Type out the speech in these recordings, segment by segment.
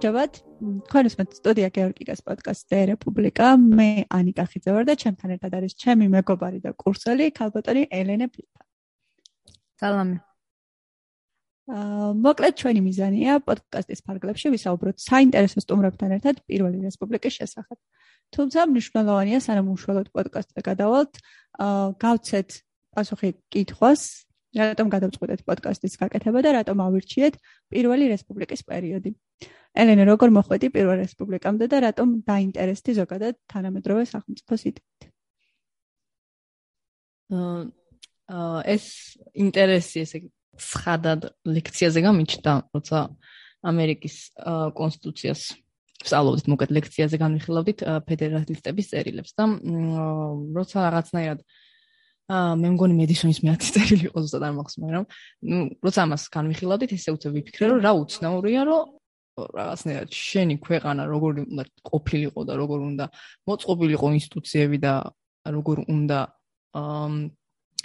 გამარჯობათ. თქვენს მე სტუდია გეორგიკას პოდკასტი რესპუბლიკა. მე ანიკა ხიძე ვარ და ჩემთან ერთად არის ჩემი მეგობარი და კურსელი ქალბატონი ელენე ფიფა. სალამი. აა მოკლედ ჩვენი მიზანია პოდკასტის ფარგლებში ვისაუბროთ საინტერესო სტუმრებთან ერთად პირველი რესპუბლიკის შესახებ. თუმცა მნიშვნელოვანია სანამ უშუალოდ პოდკასტზე გადავალთ, აა გავცეთ პასუხი კითხვას, რატომ გადავწყვეტეთ პოდკასტის გაკეთება და რატომ ავირჩიეთ პირველი რესპუბლიკის პერიოდი. ელენე, როგორ მოხვედი პირველ რესპუბლიკამდე და რატომ დაინტერესდი ზოგადად თანამედროვე სახელმწიფოს იდეით? აა ეს ინტერესი ესე ცხადად ლექციაზე გამიჩნდა, როცა ამერიკის კონსტიტუციას ვსწავლობდით, მოკლედ ლექციაზე განვიხილავდით ფედერალისტების წერილებს და როცა რაღაცნაირად აა აა მე მგონი მედისონის მეათი წერილი იყო ზუსტად არ მახსოვს, მაგრამ ნუ როცა ამას განვიხილავდით, ესე უცებ ვიფიქრე, რომ რა უცნაურია, რომ რაღაცნაირად შენი ქვეყანა როგორი უნდა ყოფილიყო და როგორ უნდა მოწყობილიყო ინსტიტუციები და როგორ უნდა აა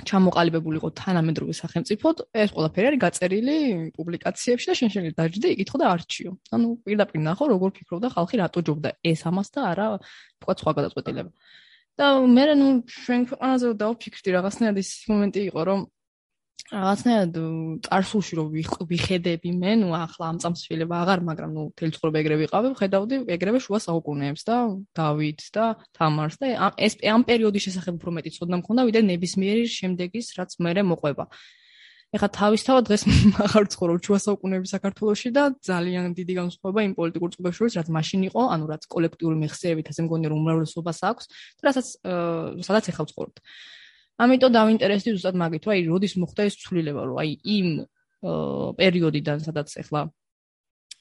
ჩამოყალიბებულიყო თანამედროვე სახელმწიფოდ, ეს ყველაფერი არის გაწერილი პუბლიკაციებში და შენ შეიძლება დაждდი, იკითხო და არჩიო. ანუ პირდაპირ ნახო, როგორ ფიქრობდა ხალხი, რატო ჯობდა ეს ამას და არა თქვა სხვა გადაწყვეტილება. და მე ნუ ჩვენ ქვეყანაზე დავფიქრდი რაღაცნაირად ის მომენტი იყო რომ რაღაცნაირად წარსულში რომ ვიხედები მე ნუ ახლა ამ წამსვლელება აღარ მაგრამ ნუ თელ ცხოვრება ეგრე ვიყავი ხედავდი ეგრევე შუა საუკუნეებს და დავითს და თამარს და ეს ამ პერიოდის შესახებ უფრო მეტი ცოდნა მქონდა ვიდრე ნებისმიერი შემდეგის რაც მე მოყვება ეხა თავისთავად დღეს აღარ ცხოვრობ შუა საუკუნეების საქართველოში და ძალიან დიდი განსხვავება იმ პოლიტიკურ წყობებს შორის, რაც მაშინ იყო, ანუ რაც კოლექტიური მეხსიერებით ასე მგონია რომ უმრავლესობას აქვს და რასაც სადაც ეხლა ვცხოვრობთ. ამიტომ დავინტერესდი ზუსტად მაგით, რომ აი როდის მოხდა ეს ცვლილება, რომ აი იმ პერიოდიდან სადაც ეხლა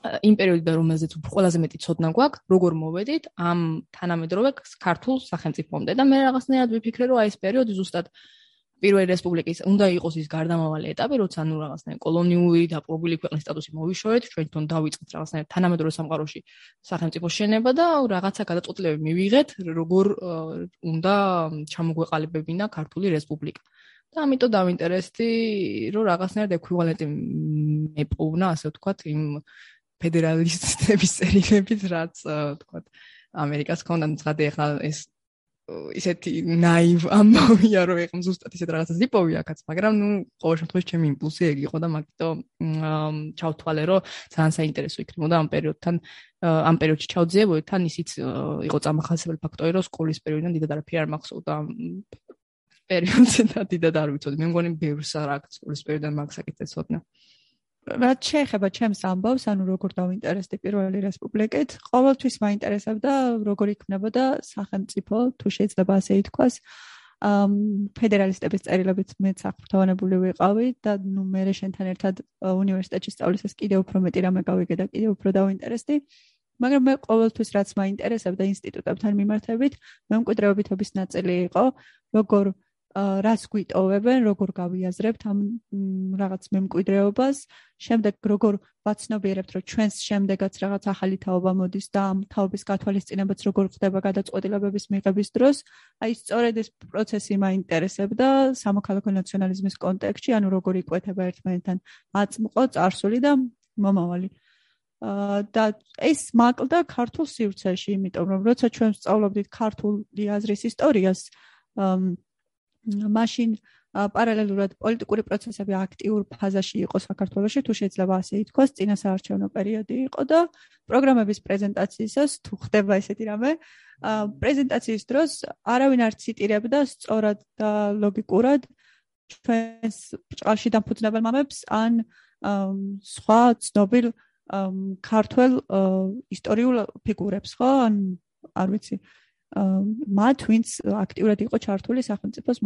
იმ პერიოდიდან რომელზეც ყველაზე მეტი ცოდნა გვაქვს, როგორ მოვედით ამ თანამედროვე ქართულ სახელმწიფომდე და მე რაღაცნაირად ვიფიქრე, რომ აი ეს პერიოდი ზუსტად პირველი რესპუბლიკის უნდა იყოს ის გარდამავალი ეტაპი, როცა ნუ რაღაცნაირ კოლონიური და პრობილი ქვეყნის სტატუსი მოვიშორეთ, ჩვენ თვითონ დავიწყეთ რაღაცნაირ თანამედროვე სამყაროში სახელმწიფო შენება და რაღაცა გადაწყვეტილებები მივიღეთ, როგორ უნდა ჩამოგვეყალიბებინა ქართული რესპუბლიკა. და ამიტომ დავინტერესდი, რომ რაღაცნაირ ეკვივალენტი მეპოვნა, ასე ვთქვათ, იმ ფედერალისტების წერილებით, რაც ვთქვათ, ამერიკას ქონდა ცხადე ახლა ეს ისეთი ნაივ ამბავია რომ ეხა ზუსტად ისეთ რაღაცას იპოვი აქაც მაგრამ ნუ ყოველ შემთხვევაში ჩემი იმპულსი ეგ იყო და მაგიტო ჩავთვალე რომ ძალიან საინტერესო იქნებოდა ამ პერიოდთან ამ პერიოდში ჩავძიებოდი თან ისიც იყო წამახასებელი ფაქტორი რომ სკოლის პერიოდიდან დიდად არაფერი არ მახსოვდა პერიოდზე და დიდად არ ვიცოდი. მე მგონი ბევრს არ აქვს სკოლის პერიოდიდან მაგ საკითხებს ვთქვა რაც შეეხება ჩემს ამბავს, ანუ როგორ დავინტერესდი პირველი რესპუბლიკით, ყოველთვის მაინტერესებდა როგორ იქნებოდა სახელმწიფო, თუ შეიძლება ასე ითქვას. ამ ფედერალისტების წერილებით მეც აღფრთოვანებული ვიყავი და ნუ მე შენთან ერთად უნივერსიტეტში სწავლისას კიდევ უფრო მეტი რამე გავიგე და კიდევ უფრო დავინტერესდი. მაგრამ მე ყოველთვის რაც მაინტერესებდა ინსტიტუტებთან მიმართებით, მემკვიდრეობითობის ნაწილი იყო, როგორ რას გვიტოვებენ, როგორ გავიაზრებთ ამ რაღაც მემკვიდრეობას, შემდეგ როგორ ვაცნობიერებთ, რომ ჩვენს შემდეგაც რაღაც ახალი თაობა მოდის და ამ თაობის გათვალისწინებაც როგორ ხდება გადაწყვეტილებების მიღების დროს. აი სწორედ ეს პროცესი მაინტერესებდა სამოქალაქო ნაციონალიზმის კონტექსტში, ანუ როგორ იკვეთება ერთმანეთთან აწმყო, წარსული და მომავალი. და ეს მაკლდა ქართულ სივრცეში, იმიტომ რომ როცა ჩვენ სწავლობდით ქართული აზრის ისტორიას, მაშინ პარალელურად პოლიტიკური პროცესები აქტიურ ფაზაში იყო საქართველოში, თუ შეიძლება ასე ითქვას, წინასაარჩევნო პერიოდი იყო და პროგრამების პრეზენტაციისას თუ ხდება ესეთი რამე, პრეზენტაციის დროს არავინ არ ციტირებდა სწორად და ლოგიკურად ჩვენს ბრჭყალში დამფუძნებელ მამებს ან სხვა ცნობილ ქართულ ისტორიულ ფიგურებს, ხო? ან არ ვიცი, მათ ვინც აქტიურად იყო ჩართული სახელმწიფოს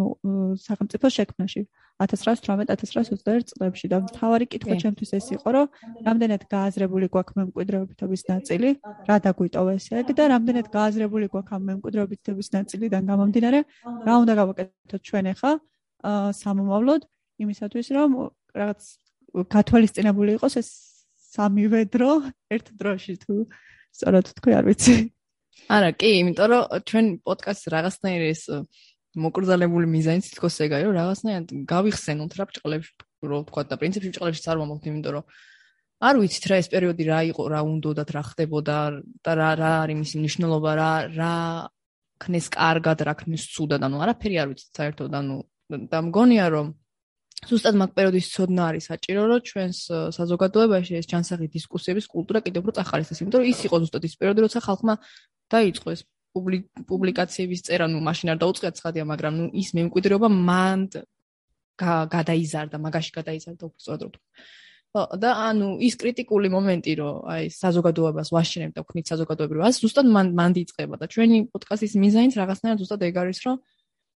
სახელმწიფოს შექმნაში 1918-1921 წლებში. და მთავარი კითხვა ჩემთვის ეს იყო რომ რამდენად გააზრებული გვაქვს მემკვიდრეობითობის ნაწილი რა დაგვიტოვეს ეგ და რამდენად გააზრებული გვაქვს ამ მემკვიდრეობითობის ნაწილიდან გამომდინარე რა უნდა გავაკეთოთ ჩვენ ახლა სამომავლოდ იმისათვის რომ რაღაც გათვალისწინებული იყოს ეს სამივე დრო ერთ დროში თუ სწორად თქვი არ ვიცი არა, კი, იმიტომ რომ ჩვენ პოდკასტს რაღაცნაირი ეს მოკრძალებული მიზანით თქოს ეგაა, რომ რაღაცნაირად გავიხსენოთ რა ბჭყლებში, რო თქვა და პრინციპში ბჭყლებში არ მომხდ, იმიტომ რომ არ ვიცით რა ეს პერიოდი რა იყო, რა უნდათ რა ხდებოდა და რა რა არის მისი მნიშვნელობა, რა რა ქნეს კარგად, რა ქნეს ცუდად, ანუ არაფერი არ ვიცით საერთოდ, ანუ და მგონია რომ ზუსტად მაგ პერიოდის ცოდნა არის საჭირო, რომ ჩვენს საზოგადოებაში ეს ჯანსაღი დისკუსიების კულტურა კიდევ უფრო წახალისდეს, იმიტომ რომ ის იყო ზუსტად ის პერიოდი, როცა ხალხმა დაიწყეს პუბლიკაციების წერა, ნუ მაშინ არ დაუწყია ცხადია, მაგრამ ნუ ის მემკვიდრეობა მანდ გადაიზარდა, მაგაში გადაიზარდა უბრალოდ. და ანუ ის კრიტიკული მომენტი, რომ აი საზოგადოებას ვაშინებთ და ვქნით საზოგადოებრივ, ას ზუსტად მან მანდ იწყება და ჩვენი პოდკასტის მიზანიც რაღაცნაირად ზუსტად ეგ არის, რომ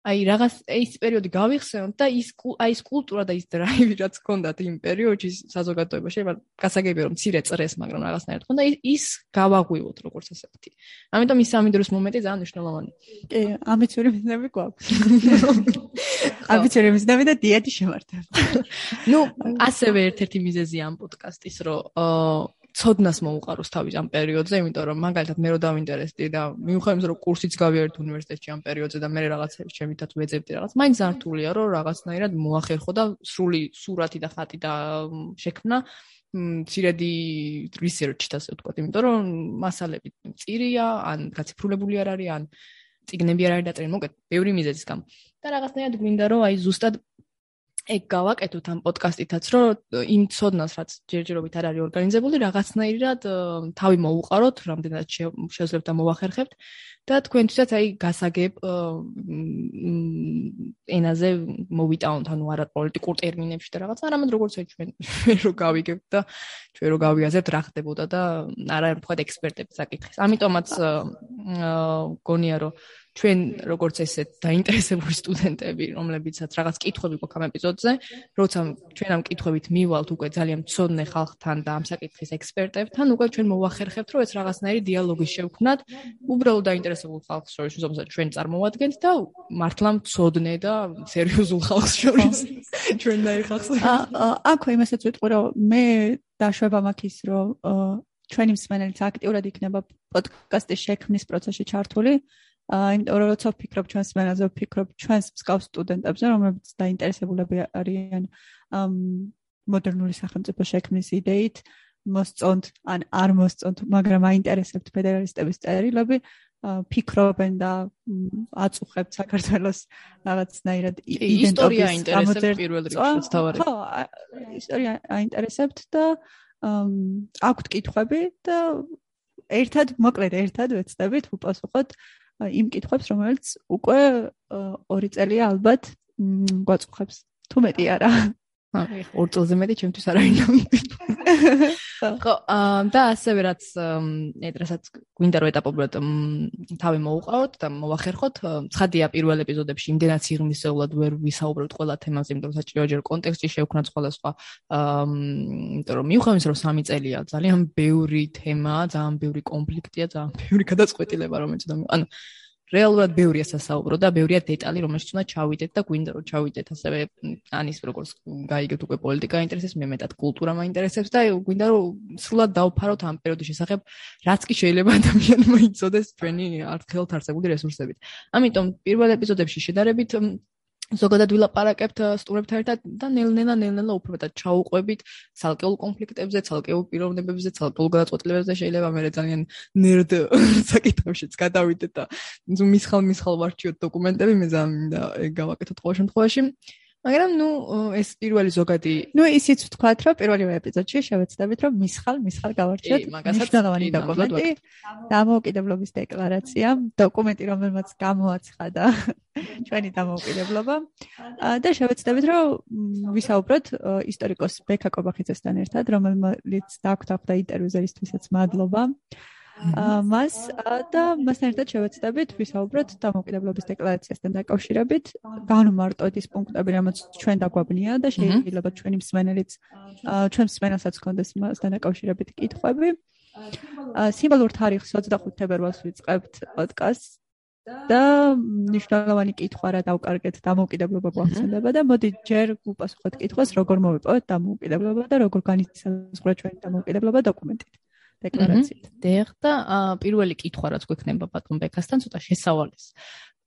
აი რაღაც ეს პერიოდი გავიხსენოთ და ის აი ეს კულტურა და ის დრაივი რაც ჰქონდათ იმ პერიოდში საზოგადოებაში, მაგრამ გასაგებია რომ ცირე წრეს, მაგრამ რაღაცნაირად ხონდა ის გავაღვივოთ როგორც ასეთი. ამიტომ ის სამი დროს მომენტი ძალიან მნიშვნელოვანია. კი, ამიცური მიზნები გვაქვს. ამიცური მიზნები და დიეტი შემართება. ნუ ასევე ერთ-ერთი მიზეზია ამ პოდკასტის, რომ ცოდნას მოუყაროს თავის ამ პერიოდზე, იმიტომ რომ მაგალითად მე რო დავინტერესდი და მიუხედავად რომ კურსიც გავიარეთ უნივერსიტეტში ამ პერიოდზე და მე რაღაცები ჩემითაც ვეძებდი რაღაც, მაინც ზართულია რომ რაღაცნაირად მოახერხო და სრული სურათი და ხატი და შექმნა მცირედი research-ით ასე ვთქვათ, იმიტომ რომ მასალები წირია, ან გაციფრულებული არ არის, ან ციგნები არ არის დაწერილი, მოკეთ, ბევრი მიზეზის გამო. და რაღაცნაირად გვინდა რომ აი ზუსტად ეგ გავაკეთოთ ამ პოდკასტითაც, რომ იმ ცოდნას, რაც ჯერჯერობით არ არის ორგანიზებული, რაღაცნაირად თავი მოუყაროთ, რამდენად შეძლებთ და მოახერხებთ და თქვენთვისაც აი გასაგებ ენაზე მოვიტაუნთ, ანუ არა პოლიტიკურ ტერმინებში და რაღაც, არამედ როგორც ჩვენ ჩვენ რო გავიგებთ და ჩვენ რო გავიაზრებთ რა ხდებოდა და არა თქვა ექსპერტების საკითხის. ამიტომაც გონია რომ ჩვენ როგორც ესე დაინტერესებული სტუდენტები, რომლებიცაც რაღაც კითხვები გვაქვს ამ ეპიზოდზე, როცა ჩვენ ამ კითხვებით მივალთ უკვე ძალიან მცოდნე ხალხთან და ამ საკითხის ექსპერტებთან, უკვე ჩვენ მოვახერხებთ, რომ ეს რაღაცნაირი დიალოგი შევქმნათ უბრალოდ დაინტერესებულ ხალხს შორის, რომელსაც ჩვენ წარმოვადგენთ და მართლა მცოდნე და სერიოზულ ხალხს შორის ჩვენ და ხალხს. აქვე იმასაც ვიტყვი, რომ მე დაშვება მაქვს ის, რომ ჩვენი მსმენელიც აქტიურად იქნება პოდკასტის შექმნის პროცესში ჩართული. აა იმიტომ რომ როცა ვფიქრობ ჩვენს მენაზე ვფიქრობ ჩვენს მსგავს სტუდენტებზე რომლებიც დაინტერესებულები არიან ამ მოდერნული სახელმწიფო შექმნის იდეით მოსწონთ ან არ მოსწონთ მაგრამ აინტერესებთ ფედერალისტების წერილები ფიქრობენ და აწუხებთ საქართველოს რაღაცნაირად ისტორია აინტერესებთ პირველ რიგში თავარი ხო ისტორია აინტერესებთ და აქვთ კითხვები და ერთად მოკლედ ერთად ვეცდებით უპასუხოთ იმ კითხვებს, რომელიც უკვე 2 წელია ალბათ გვაწუხებს. თუ მეტი არა. 2 წელზე მეტი ჩემთვის არ არის. ხო, და ასევე რაც ეტრასაც გვინდა რომ ეტაპობრივად თავი მოუყავოთ და მოახერხოთ. ცხადია პირველ ეპიზოდებში იმდენად სიღრმისეულად ვერ ვისაუბრებთ ყველა თემაზე, იმიტომ რომ საჭიროა ჯერ კონტექსტი შევქნათ ყველა სხვა. იმიტომ რომ მიუხედავად რომ 3 წელია ძალიან ბევრი თემა, ძალიან ბევრი კონფლიქტია, ძალიან ბევრი გადაწყვეტილება რომელიც და ანუ რეალურად ბევრია სასაუბრო და ბევრია დეტალი, რომელშიც უნდა ჩავიდეთ და გვინდა რომ ჩავიდეთ ასევე ანის როგორც გაიგეთ უკვე პოლიტიკა ინტერესებს, მე მეტად კულტურა მაინტერესებს და გვინდა რომ სრულად დავფაროთ ამ პერიოდის შესახებ, რაც კი შეიძლება ადამიანმა იცოდეს ჩვენი არქეოლოგიურად არსებული რესურსებით. ამიტომ პირველ ეპიზოდებში შედარებით ზოგადად ვილაპარაკებთ სტუმრებთან ერთად და ნელ-ნელა ნელ-ნელა უფრო მეტად ჩაუყვებით ცალკეულ კონფლიქტებზე, ცალკეულ პიროვნებებზე, ცალკეულ გადაწყვეტილებებზე შეიძლება მე ძალიან ნერდ საკითხებშიც გადავიდეთ და მისხალ-მისხალ ვარჩიოთ დოკუმენტები, მე ძალიან გავაკეთოთ ყოველ შემთხვევაში. მაგრამ ნუ ეს პირველი ზოგადი ნუ ისიც ვთქვათ რომ პირველი ეპიზოდში შევეცდებით რომ მისხალ მისხალ გავარჩიოთ. მნიშვნელოვანი დოკუმენტი. დამოუკიდებლობის დეკლარაცია დოკუმენტი რომელმაც გამოაცხადა ჩვენი დამოუკიდებლობა. და შევეცდებით რომ ვისაუბროთ ისტორიკოს ბექა კობახიძესთან ერთად რომელმაც დაგვთახდა ინტერვიუზე ისთვისაც მადლობა მას და მასთან ერთად შევეცდებით ვისაუბროთ დამოუკიდებლობის დეკლარაციასთან დაკავშირებით, განმარტოთ ის პუნქტები, რამაც ჩვენ დაგვაბნია და შეიძლება ჩვენი მსმენელიც ჩვენს მსმენელსაც კონდეს მასთან დაკავშირებით კითხვები. სიმბოლურ თარიღს 25 თებერვალს ვიწყებთ პოდკასტს და ნიშნულოვანი კითხვა რა დავკარგეთ დამოუკიდებლობა გვახსენდება და მოდი ჯერ უპასუხოთ კითხვას როგორ მოვიპოვეთ დამოუკიდებლობა და როგორ განისაზღვრა ჩვენი დამოუკიდებლობა დოკუმენტით. დეკლარაციით. დიახ და პირველი კითხვა რაც გვექნება ბატონ ბეკასთან ცოტა შესავალეს.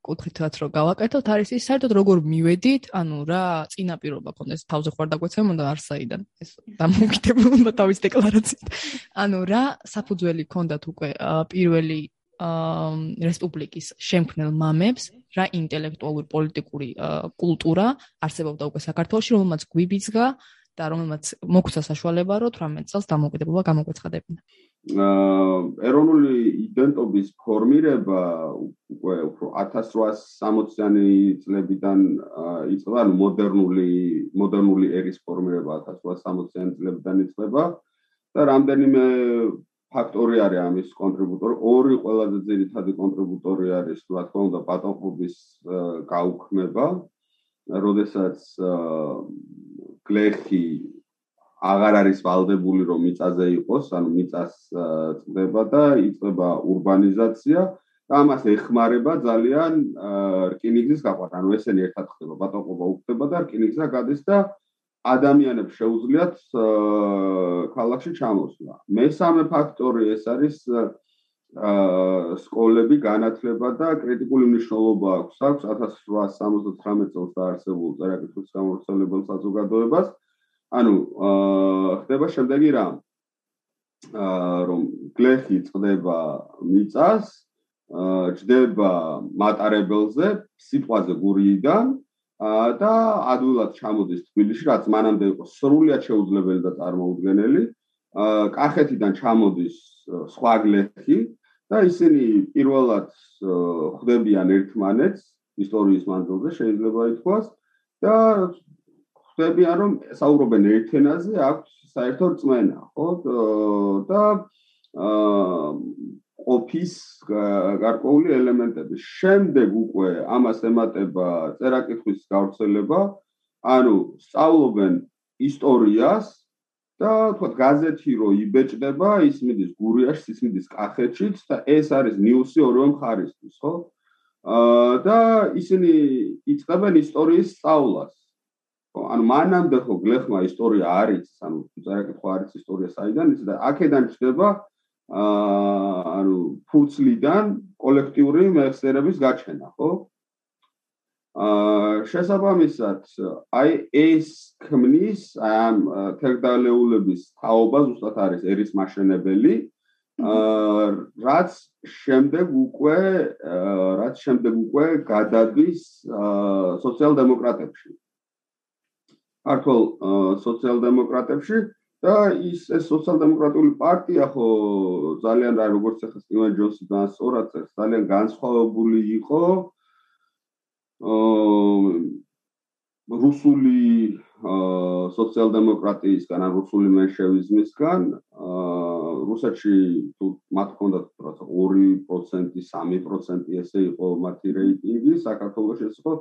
კუთხითაც რომ გავაკეთოთ, არის ის საერთოდ როგორ მივედით, ანუ რა წინაპირობა კონდეს თავზე ხوار დაგვეცემ უნდა არსაიდან. ეს დამოკიდებულობა თავის დეკლარაციით. ანუ რა საფუძველი ქონდათ უკვე პირველი რესპუბლიკის შემქმნელ მამებს რა ინტელექტუალურ პოლიტიკური კულტურა არსებობდა უკვე საქართველოში, რომელმაც გვიბიძგა აა და რომელმაც მოგვცა საშუალება, რომ 18 წელს დამოუკიდებლობა გამოგვეცხადებინა. აა ეროვნული იდენტობის ფორმირება უკვე უფრო 1860-იანი წლებიდან იწყება, ანუ მოდერნული მოდერნული ერის ფორმირება 1860-იანი წლებიდან იწყება და რამდენიმე ფაქტორი არის ამის კონტრიბუტორი. ორი ყველაზე ძირითადი კონტრიბუტორი არის, რა თქმა უნდა, პატონყობის გაუქმება, როდესაც გლეხი აღარ არის ვალდებული რომ მიწაზე იყოს, ანუ მიწას წდება და იწყება урბანიზაცია და ამას ეხმარება ძალიან რკინიგზის გაყვანა. ანუ ესენი ერთად ხდება, პატონყობა უხდება და რკინიგზა გადის და ადამიანებს შეუძლიათ ქალაქში ჩამოსვლა. მესამე ფაქტორი ეს არის სკოლები, განათლება და კრიტიკული მნიშვნელობა აქვს აქვს 1879 წელს დაარსებულ წერაკითხვის გამორჩეულებელ საზოგადოებას. ანუ ხდება შემდეგი რამ. რომ გლეხი წდება მიწას, ჯდება მატარებელზე, სიტყვაზე გურიიდან და ადვილად ჩამოდის თბილისში, რაც მანამდე იყო სრულად შეუძლებელი და წარმოუდგენელი. კახეთიდან ჩამოდის სხვა გლეხი და ისინი პირველად ხვდებიან ერთმანეთს ისტორიის მანძილზე, შეიძლება ითქვას და ხვდებიან, რომ საუბრობენ ერთ ენაზე, აქვს საერთო რწმენა, ხო? და აა ოფის გარკვეული ელემენტები. შემდეგ უკვე ამას ემატება წერაკითხვის გავრცელება, ანუ სწავლობენ ისტორიას და თქო გაზეთი რო იბეჭდება, ის მიდის გურიაში, ის მიდის კახეთშიც და ეს არის ნიუსი ორივე მხარისთვის, ხო? აა და ისინი იწყებენ ისტორიის სწავლას. ანუ მანამდე ხო გლეხმა ისტორია არის, ანუ წერაკითხვა არის ისტორია საიდან ის და აქედან ჩდება აა ანუ ფურცლიდან კოლექტიური მეხსიერების გაჩენა, ხო? აა შესაბამისად, აი ეს ქმნის ამ თერგდალეულების თაობა ზუსტად არის ერის მაშენებელი. აა რაც შემდეგ უკვე რაც შემდეგ უკვე გადადის აა სოციალ-დემოკრატებში. ქართულ სოციალ-დემოკრატებში და ის ეს სოციალ-დემოკრატიული პარტია ხო ძალიან რა როგორც ახლა სტივენ ჯონსი და სწორად ძალიან განსხვავებული იყო აა რუსული სოციალ-დემოკრატიისგან ან რუსული მენშევიზმისგან აა რუსეთში თუ მათ ჰქონდათ რაღაცა 2%, 3% ესე იყო მათი რეიტინგი, საქართველოს ეს იყო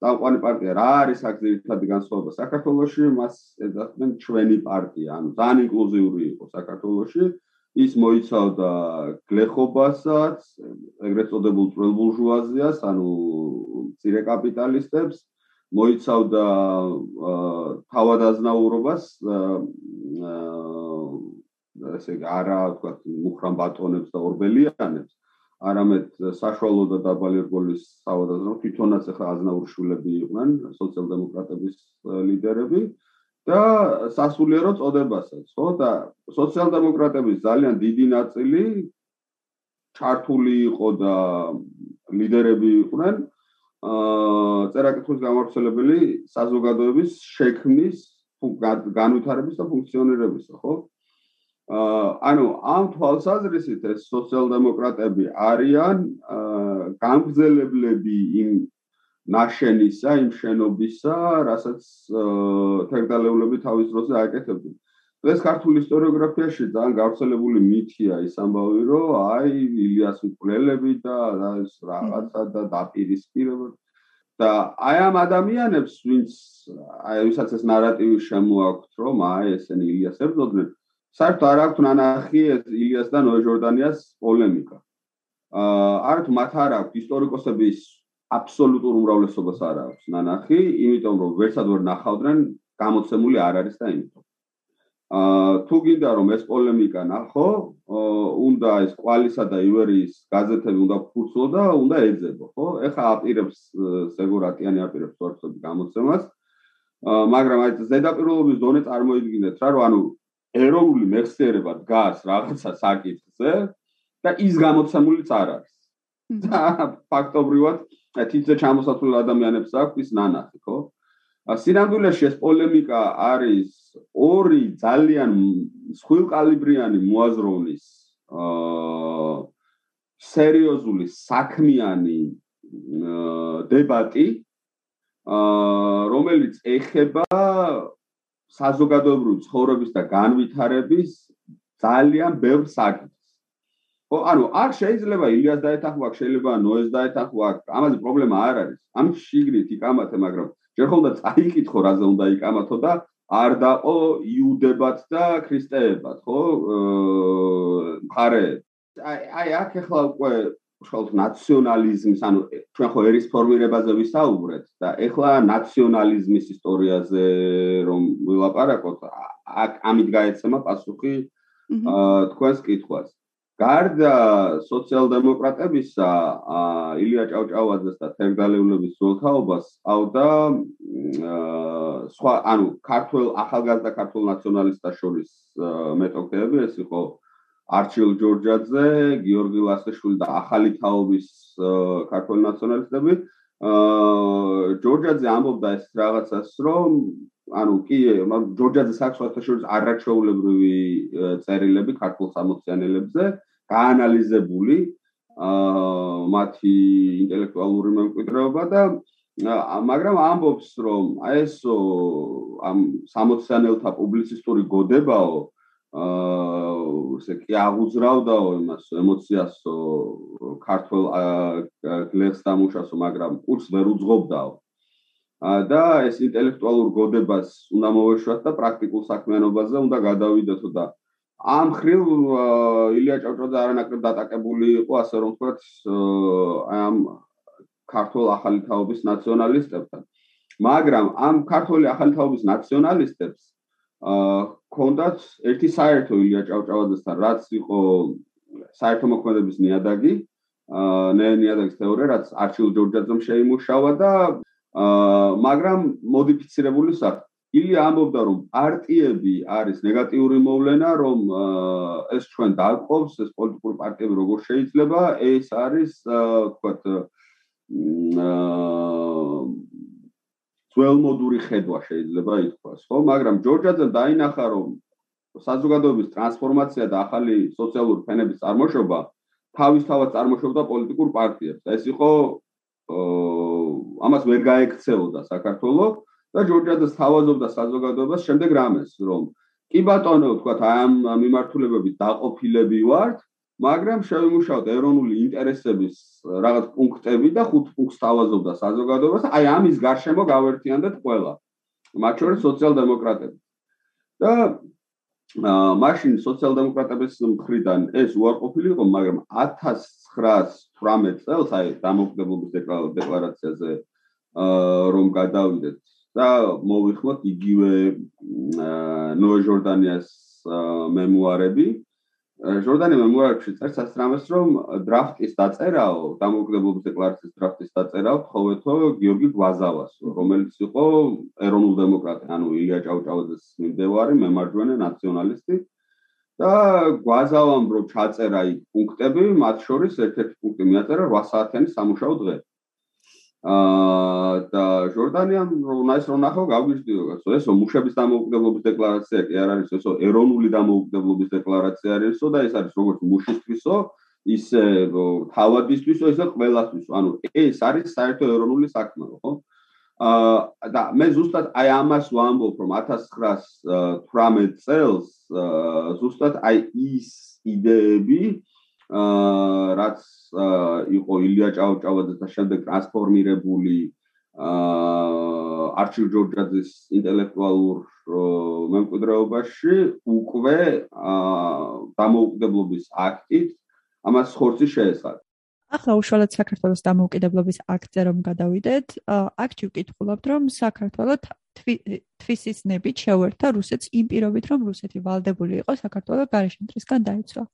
წამყვანი პარტია. რა არის აქ ძირითადი განსხვავება? საქართველოსში მას ეძახდნენ ჩვენი პარტია ანუ ძალიან ინკლუზიური იყო საქართველოსში ის მოიცავდა გლეხობასაც ეგრეთ წოდებულ წვრილ ბურჟუაზიას ანუ ცირე კაპიტალისტებს მოიცავდა თავადაზნაურობას ესე არა თქვა მუხრან ბატონებს და ორბელიანებს. არამედ საშუალო და დაბალი რგოლის საავადაზრო თვითონაც ახლა აზნაური შულები იყვნენ სოციალ-დემოკრატების ლიდერები და სასულიერო წოდებასაც ხო? და სოციალ-დემოკრატების ძალიან დიდი ნაწილი ჩართული იყო და ლიდერები იყვნენ აა წერაკითხვის გამავრცელებელი საზოგადოების შექმნის განვითარების და ფუნქციონირების ხო? ანუ ამ თვალსაზრისით ეს სოციალ-დემოკრატები არიან გამგზელებლები იმ ნაშენისა, იმ შენობისა, რასაც თერგდალეულები თავის დროზე აკეთებდნენ. დღეს ქართული ისტორიოგრაფიაში ძალიან გავრცელებული მითია ის ამბავი, რომ აი ილიას მკვლელები და ეს რაღაცა და დაპირისპირება და აი ამ ადამიანებს, ვინც აი ვისაც ეს ნარატივი შემოაქვთ, რომ აი ესენი ილიას ებრძოდნენ, საერთოდ არ აქვს ნანახი ეს ილიას და ნოე ჟორდანიას პოლემიკა. აა არ თუ მათ არ აქვს ისტორიკოსების აბსოლუტურ უმრავლესობას არ აქვს ნანახი, იმიტომ რომ ვერცად ვერ ნახავდნენ, გამოცემული არ არის და იმიტომ. აა თუ გინდა რომ ეს პოლემიკა ნახო, უნდა ეს კვალისა და ივერიის გაზეთები უნდა ფურცლო და უნდა ეძებო, ხო? ეხა აპირებს სეგურატიანი აპირებს ვარცხები გამოცემას. მაგრამ აი ზედაპირულობის დონე წარმოიდგინეთ რა, რომ ანუ ეროვნული მეხსიერება დგას რაღაცა საკითხზე და ის გამოცემულიც არ არის. და ფაქტობრივად თითზე ჩამოსათვლილ ადამიანებს აქვს ის ნანახი, ხო? სინამდვილეში ეს პოლემიკა არის ორი ძალიან სხვილკალიბრიანი მოაზროვნის აა სერიოზული საქმიანი დებატი აა რომელიც ეხება საზოგადოებრივი ცხოვრების და განვითარების ძალიან ბევრ საკითხს. ო ანუ არ შეიძლება ილიას დაეთანხმო, შეიძლება ნოეს დაეთანხმო, ამაზე პრობლემა არ არის. ამ შიგნით იკამათე, მაგრამ ჯერ ხოლმე წაიკითხო რაზე უნდა იკამათო და არ დაყო იუდებად და ქრისტეებად, ხო? მხარე. აი აი აქ ახლა უკვე ხალხ ნაციონალიზმის, ანუ ჩვენ ხო ერის ფორმირებაზე ვისაუბრეთ და ახლა ნაციონალიზმის ისტორიაზე რომ ვილაპარაკოთ, აქ ამით გაეცემა პასუხი აა თქვენს კითხვას. გარდა სოციალ-დემოკრატებისა, ილია ჭავჭავაძეს და თერგდალეულების ძველთაობას ავდა სხვა, ანუ ქართულ ახალგაზრდა ქართულ ნაციონალისტთა შორის მეტოქეები, ეს იყო არჩილ ჯორჯაძე, გიორგი ლასეშვილი და ახალი თაობის ქართულ ნაციონალისტები. ჯორჯაძე ამბობდა ეს რაღაცას, რომ ანუ კი ჯორჯაძეს აქვს საერთაშორისო არაჩვეულებრივი წერილები ქართულ სამოციანელებზე გაანალიზებული აა მათი ინტელექტუალური მემკვიდრეობა და მაგრამ ამბობს რომ აი ეს ამ სამოციანელთა პუბლიცისტური გოდებაო აა ესე კი აღუძრავდაო იმას ემოციას ქართულ გლეხს დამუშავო მაგრამ კურს ვერ უძღობდაო და ეს ინტელექტუალურ გოდებას უნდა მოვეშვათ და პრაქტიკულ საქმიანობაზე უნდა გადავიდეთო და ამ ხრივ ილია ჭავჭავაძე არანაკლებ დატაკებული იყო ასე რომ ვთქვათ ამ ქართულ ახალი თაობის ნაციონალისტებთან. მაგრამ ამ ქართული ახალი თაობის ნაციონალისტებს აა კონდათ ერთი საერთო ილია ჭავჭავაძესთან რაც იყო საერთო მოქმედების ნიადაგი აა ნიადაგის თეორია რაც არჩილ ჯორჯაძემ შეიმუშავა და მაგრამ მოდიფიცირებული სახით. ილია ამბობდა რომ პარტიები არის ნეგატიური მოვლენა, რომ ეს ჩვენ დაყობს, ეს პოლიტიკური პარტიები როგორ შეიძლება, ეს არის თქვათ ძველმოდური ხედვა შეიძლება ითქვას, ხო? მაგრამ ჯორჯაძემ დაინახა რომ საზოგადოების ტრანსფორმაცია და ახალი სოციალური ფენების წარმოშობა თავისთავად წარმოშობდა პოლიტიკურ პარტიებს. ეს იყო ამას ვერ გაექცეოდა საქართველოს და ჯორჯაძეს თავაზობდა საზოგადოებას შემდეგ რამეს რომ კი ბატონო თქვა ამ მიმართულებებით დაყოფილები ვართ მაგრამ შევიმუშავოთ ეროვნული ინტერესების რაღაც პუნქტები და ხუთ პუნქტს თავაზობდა საზოგადოებას. აი ამის გარშემო გავერთიანდეთ ყველა მათ შორის სოციალ-დემოკრატები. და მაშინ სოციალ-დემოკრატების მხრიდან ეს უარყოფილი იყო, მაგრამ 1918 წელს აი დამოუკიდებლობის დეკლარაციაზე რომ გადავიდეთ და მოვიხმოთ იგივე ნოე ჟორდანიას მემუარები, ჟორდანი მემუარებში წერს ასრამეს რომ დრაფტის დაწერაო დამოუკიდებლობის დეკლარაციის დრაფტის დაწერაო თხოვეთო გიორგი გვაზავას რომელიც იყო ეროვნულ დემოკრატი ანუ ილია ჭავჭავაძის მიმდევარი მემარჯვენე ნაციონალისტი და გვაზავამ რო ჩაწერა იქ პუნქტები მათ შორის ერთ-ერთი პუნქტი მიაწერა 8 საათიანი სამუშაო დღე. აა და ჟორდანიამ რომ ის რომ ნახო გავგიჟდიო ეს მუშების დამოუკიდებლობის დეკლარაცია კი არ არის ესო ეროვნული დამოუკიდებლობის დეკლარაცია არისო და ეს არის როგორც მუშისთვისო ისე თავადისთვისო ისე ყველასთვისო. ანუ ეს არის საერთო ეროვნული საქმე ხო? აა და მე ზუსტად აი ამას ვამბობ რომ 1918 წელს ზუსტად აი ის იდეები აა რაც იყო ილია ჭავჭავაძე და შემდეგ ტრანსფორმირებული აა არჩილ ჯორჯაძის ინტელექტუალურ მემკვიდრეობაში უკვე აა დამოუკიდებლობის აქტით ამას ხორცი შეესაბამება. ახლა უშუალოდ საქართველოს დამოუკიდებლობის აქტზე რომ გადავიდეთ, აქტი ვკითხულობთ, რომ საქართველოს თვისის ნებით შეუერთა რუსეთს იმ პირობით, რომ რუსეთი ვალდებული იყო საქართველოს გარეშე მტრისგან დაიცვა.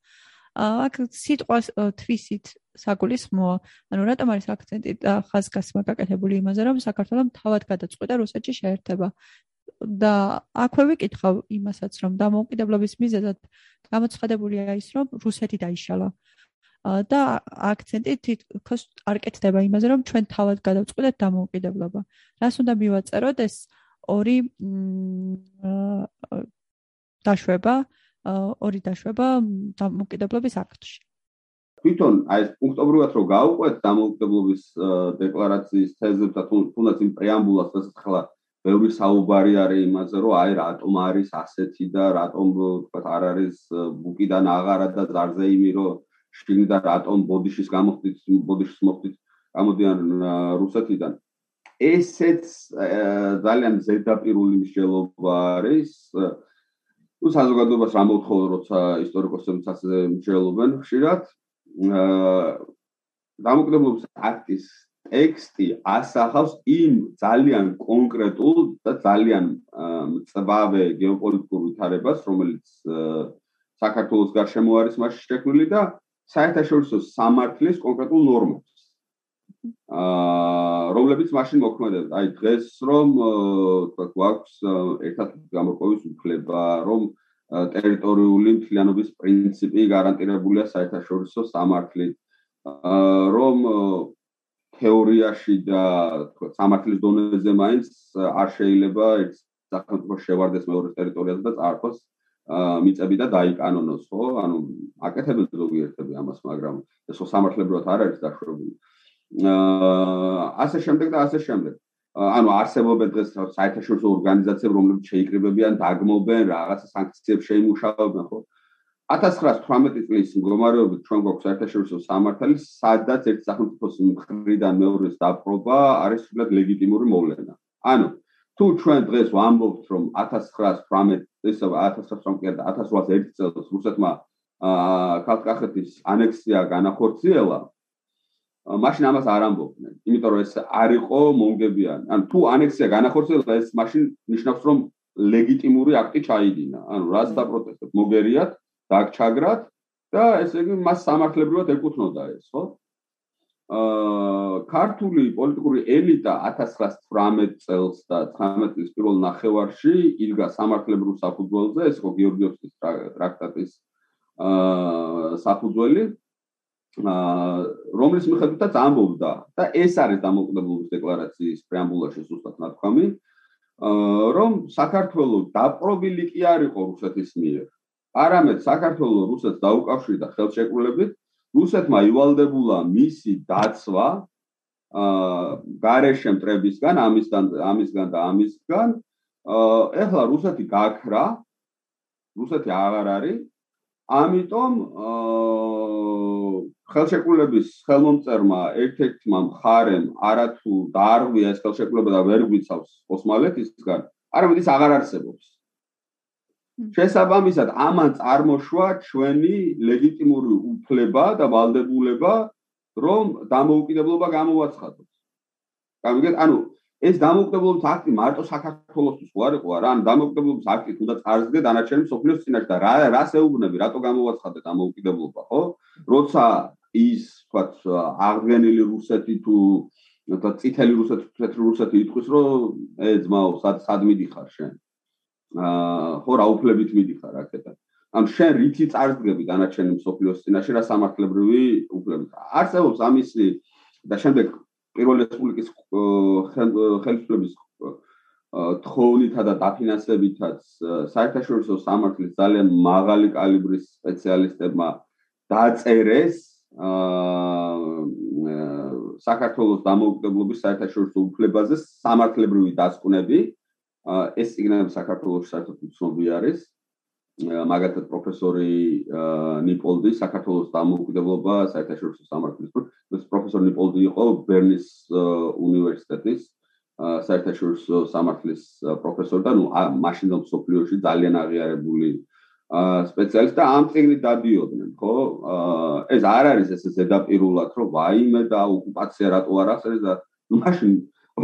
აქ სიტყვას თვისით საგულისხმოა. ანუ რატომ არის აქცენტი ხაზგასმა გაკეთებული იმაზე, რომ საქართველოს თავად გადაწყვეტა რუსეთში შეერთება. და აქვე ვიკითხავ იმასაც, რომ დამოუკიდებლობის მიზეზად გამოცხადებულია ის, რომ რუსეთი დაიშალა. და აქცენტი თითქოს არ კეთდება იმაზე, რომ ჩვენ თავად გადავწყვეტეთ დამოუკიდებლობა. რას უნდა მივაწეროთ ეს ორი დაშვება, ორი დაშვება დამოუკიდებლობის აქტში. თვითონ აი ეს პუნქტობრივად რო გაუყვეთ დამოუკიდებლობის დეკლარაციის თეზებს და თუნდაც იმ პრეამბულას, რასაც ახლა ბევრი საუბარი არის იმაზე, რომ აი რატომ არის ასეთი და რატომ თქვა არ არის ბუკიდან აღარა და ზარზე იმი რომ შიგნით რატომ ბოდიშის გამოხდით ბოდიშის მოხდით გამოდიან რუსეთიდან. ესეც ძალიან ზედაპირული მსჯელობა არის თუ საზოგადოებას რა მოთხოვო როცა ისტორიკოსებიც ასე მსჯელობენ ხშირად? დამოკიდებლობის აქტის ტექსტი ასახავს იმ ძალიან კონკრეტულ და ძალიან მწვავე გეოპოლიტიკურ ვითარებას რომელიც საქართველოს გარშემო არის მასში შექმნილი და საერთაშორისო სამართლის კონკრეტულ ნორმებს. აა რომლებიც მაშინ მოქმედებდა. აი დღეს რომ თქვა გვაქვს ერთად გამოკოვის უფლება, რომ ტერიტორიული მთლიანობის პრინციპი გარანტირებულია საერთაშორისო სამართლით. აა რომ თეორიაში და თქვა სამართლის დონეზე მაინც არ შეიძლება ეს სახელმწიფო შევარდეს მეორე ტერიტორიაზე და წარფოს მიწები და დაიკანონოს, ხო? ანუ აკეთებენ ზოგიერთები ამას, მაგრამ ეს ხო სამართლებრივად არ არის დაშვებული. აა ასე შემდეგ და ასე შემდეგ. ანუ არსებობენ დღეს საერთაშორისო ორგანიზაციები, რომლებიც შეიკრიბებიან, დაგმობენ, რაღაცა სანქციებს შეიმუშავებენ, ხო? 1918 წლის მდგომარეობით ჩვენ გვაქვს საერთაშორისო სამართალი, სადაც ერთ სახელმწიფოს მხრიდან მეორეს დაპყრობა არის სულად ლეგიტიმური მოვლენა. ანუ თუ ჩვენ დღეს ვამბობთ რომ 1918 ეს 1918 და 1801 წელს რუსეთმა კავკახეთის ანექსია განახორციელა მაშინ ამას არ ამბობდნენ იმიტომ რომ ეს არ იყო მონგებიანი ანუ თუ ანექსია განახორციელა ეს მაშინ ნიშნავს რომ ლეგიტიმური აქტი ჩაიდინა. ანუ რაც დაპროტესტებ მოგერიათ დაგჩაგრათ და ესე იგი მას სამართლებრივად ეკუთვნოდა ეს ხო ქართული პოლიტიკური ელიტა 1918 წელს და 19 წლის პირველ ნახევარში იდგა სამართლებრივ საფუძველზე, ეს ხო გიორგიევსკის ტრაქტატის აა საფუძველი, აა რომლის მიხედვითაც ამბობდა და ეს არის დამოუკიდებლობის დეკლარაციის პრეამბულაში ზუსტად ნათქვამი, აა რომ საქართველოს დაპყრობილი კი არ იყო რუსეთის მიერ. არამედ საქართველოს რუსეთს დაუკავშირდა ხელშეკრულებით რუსეთმა ივალდებულა მისი დაცვა აა გარეშე მტრებისგან, ამისგან, ამისგან და ამისგან. აა ეხლა რუსეთი გაქრა. რუსეთი აღარ არის. ამიტომ აა ხელშეკრულების ხელმომწერმა ერთ-ერთმა მხარემ არათუ დაარღვია ეს ხელშეკრულება და ვერ გვიცავს ოსმალეთისგან, არამედ ის აღარ არსებობს. შესაბამისად ამან წარმოშვა ჩვენი ლეგიტიმური უფლება და ვალდებულება რომ დამოუკიდებლობა გამოვაცხადოთ. გამიგეთ, ანუ ეს დამოუკიდებლობის აქტი მარტო საქართველოსთვის არ იყო, რა, ან დამოუკიდებლობის აქტი თუნდაც წარსდგე დანარჩენი სოფლიოს წინაშე და რა რას ეუბნები, რატო გამოვაცხადეთ დამოუკიდებლობა, ხო? როცა ის, თქვათ, აღდგენილი რუსეთი თუ და წითელი რუსეთი, თეთრი რუსეთი იტყვის, რომ ე ძმაო, სად სად მიდიხარ შენ? ხო რა უფლებით მიდიხარ აქეთან. ამ შენ რითი წარსდგები დანარჩენი მსოფლიოს წინაშე რა სამართლებრივი უფლებით. არსებობს ამისი და შემდეგ პირველი რესპუბლიკის ხელისუფლების თხოვნითა და დაფინანსებითაც საერთაშორისო სამართლის ძალიან მაღალი კალიბრის სპეციალისტებმა დაწერეს აა საქართველოს დამოუკიდებლობის საერთაშორისო უფლებაზე სამართლებრივი დასკვნები ეს სიგნალი საქართველოს საერთოდ უცნობი არის. მაგალითად პროფესორი ნიპოლდი საქართველოს დამოუკიდებლობა საერთაშორისო სამართლის ეს პროფესორი ნიპოლდი იყო ბერნის უნივერსიტეტის საერთაშორისო სამართლის პროფესორი და ნუ მაშინდელ სოფლიოში ძალიან აღიარებული სპეციალისტი და ამ წიგნით დადიოდნენ ხო? ეს არ არის ესე ზედაპირულად რომ ვაიმე და ოკუპაცია რატო არ ახსენეს და მაშინ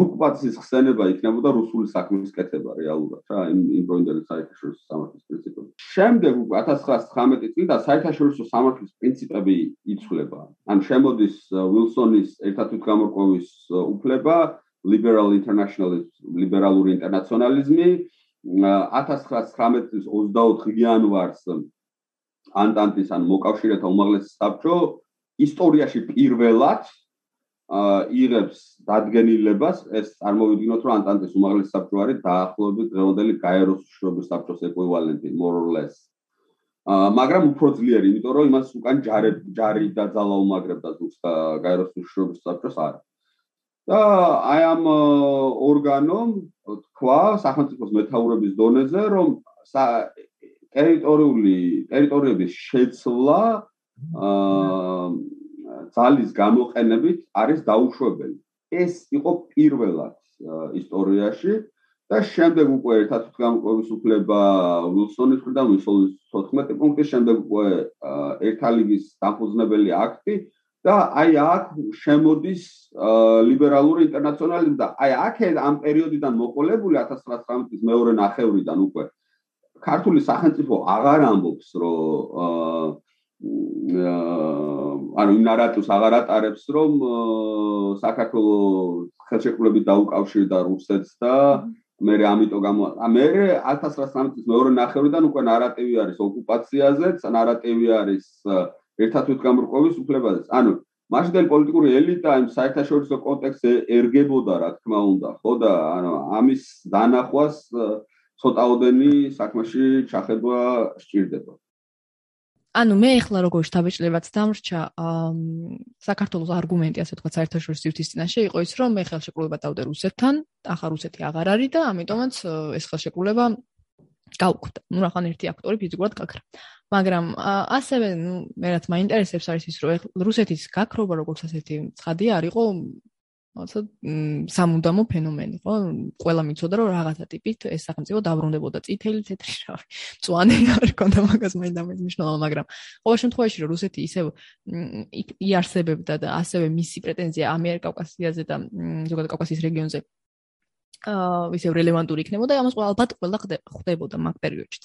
ოკუპაციის ხსენება იქნებოდა რუსული საქმის კეთება რეალურად რა იმ იმ პროინდელი საერთაშორისო სამართლის პრინციპები. შემდეგ უკვე 1919 წლიდან საერთაშორისო სამართლის პრინციპები იცვლება. ან შემოდის უილსონის ერთად თვითგამორკვევის უფლება, liberal internationalism, ლიბერალური ინტერნაციონალიზმი 1919 წლის 24 იანვარს ანტანტის ან მოკავშირეთა უმაღლესი საბჭო ისტორიაში პირველად იღებს დადგენილებას. ეს წარმოვიდგინოთ რომ ანტანტის უმაღლესი საბჭო არის დაახლოებით დღევანდელი გაეროს შრობის საბჭოს ეკვივალენტი more or less. მაგრამ უფრო ძლიერი იმიტომ რომ იმას უკან ჯარი ჯარი და ძალა უმაგრებდა ზუსტ გაეროს შრობის საბჭოს არის და აი ამ ორგანომ თქვა სახელმწიფოს მეთაურების დონეზე რომ ტერიტორიული ტერიტორიების შეცვლა აა ძალის გამოყენებით არის დაუშვებელი. ეს იყო პირველად ისტორიაში და შემდეგ უკვე ერთად თვითგამოყვის უფლება უილსონის მხრიდან უილსონის 14 პუნქტის შემდეგ უკვე ერთალიგის დამფუძნებელი აქტი და აი აქ შემოდის ლიბერალური ინტერნაციონალიზმი და აი აქ ამ პერიოდიდან მოყოლებული 1919 წლის მეორე ნახევრიდან უკვე ქართული სახელმწიფო აღარ ამბობს რომ ანუ იმ ნარატივს აღარ ატარებს რომ საქართველოს ხელშეკრულებით დაუკავშირდა რუსეთს და მე ამიტომ გამო მე 1919 წლის მეორე ნახევრიდან უკვე ნარატივი არის ოკუპაციაზეც ნარატივი არის ერთად თვითგამორკვევის უფლებაზეც ანუ მაშინდელი პოლიტიკური ელიტა იმ საერთაშორისო კონტექსტზე ერგებოდა რა თქმა უნდა ხო და ანუ ამის დანახვას ცოტაოდენი საქმეში ჩახედვა სჭირდება ანუ მე ახლა როგორ შთაბეჭდილებაც დამრჩა საქართველოს არგუმენტი ასე თქვა საერთაშორისო სივრცის წინაშე იყო ის რომ მე ხელშეკრულება დავდე რუსეთთან ახლა რუსეთი აღარ არის და ამიტომაც ეს ხელშეკრულება გავუკვდა. ნუ რახან ერთი აქტორი ფიზიკურად გაქრა. მაგრამ ასევე ნუ მე რაც მაინტერესებს არის ის რომ რუსეთის გაქრობა როგორც ასეთი ცხადია არისო რაღაცა სამუდამო ფენომენი, ხო? ყველა მიცოდა რომ რაღაცა ტიპით ეს სახელმწიფო დაბრუნდებოდა წითელი, თეთრი, რავი. წვანე არ ქონდა მაგას მაინდა მე მნიშვნელობა, მაგრამ ყოველ შემთხვევაში რომ რუსეთი ისევ იარსებებდა და ასევე მისი პრეტენზია ამიერკავკასიაზე და ზოგადად კავკასიის რეგიონზე აა ისევ რელევანტური იქნებოდა, ამას ალბათ ყველა ხდებოდა მაგ პერიოდშიც.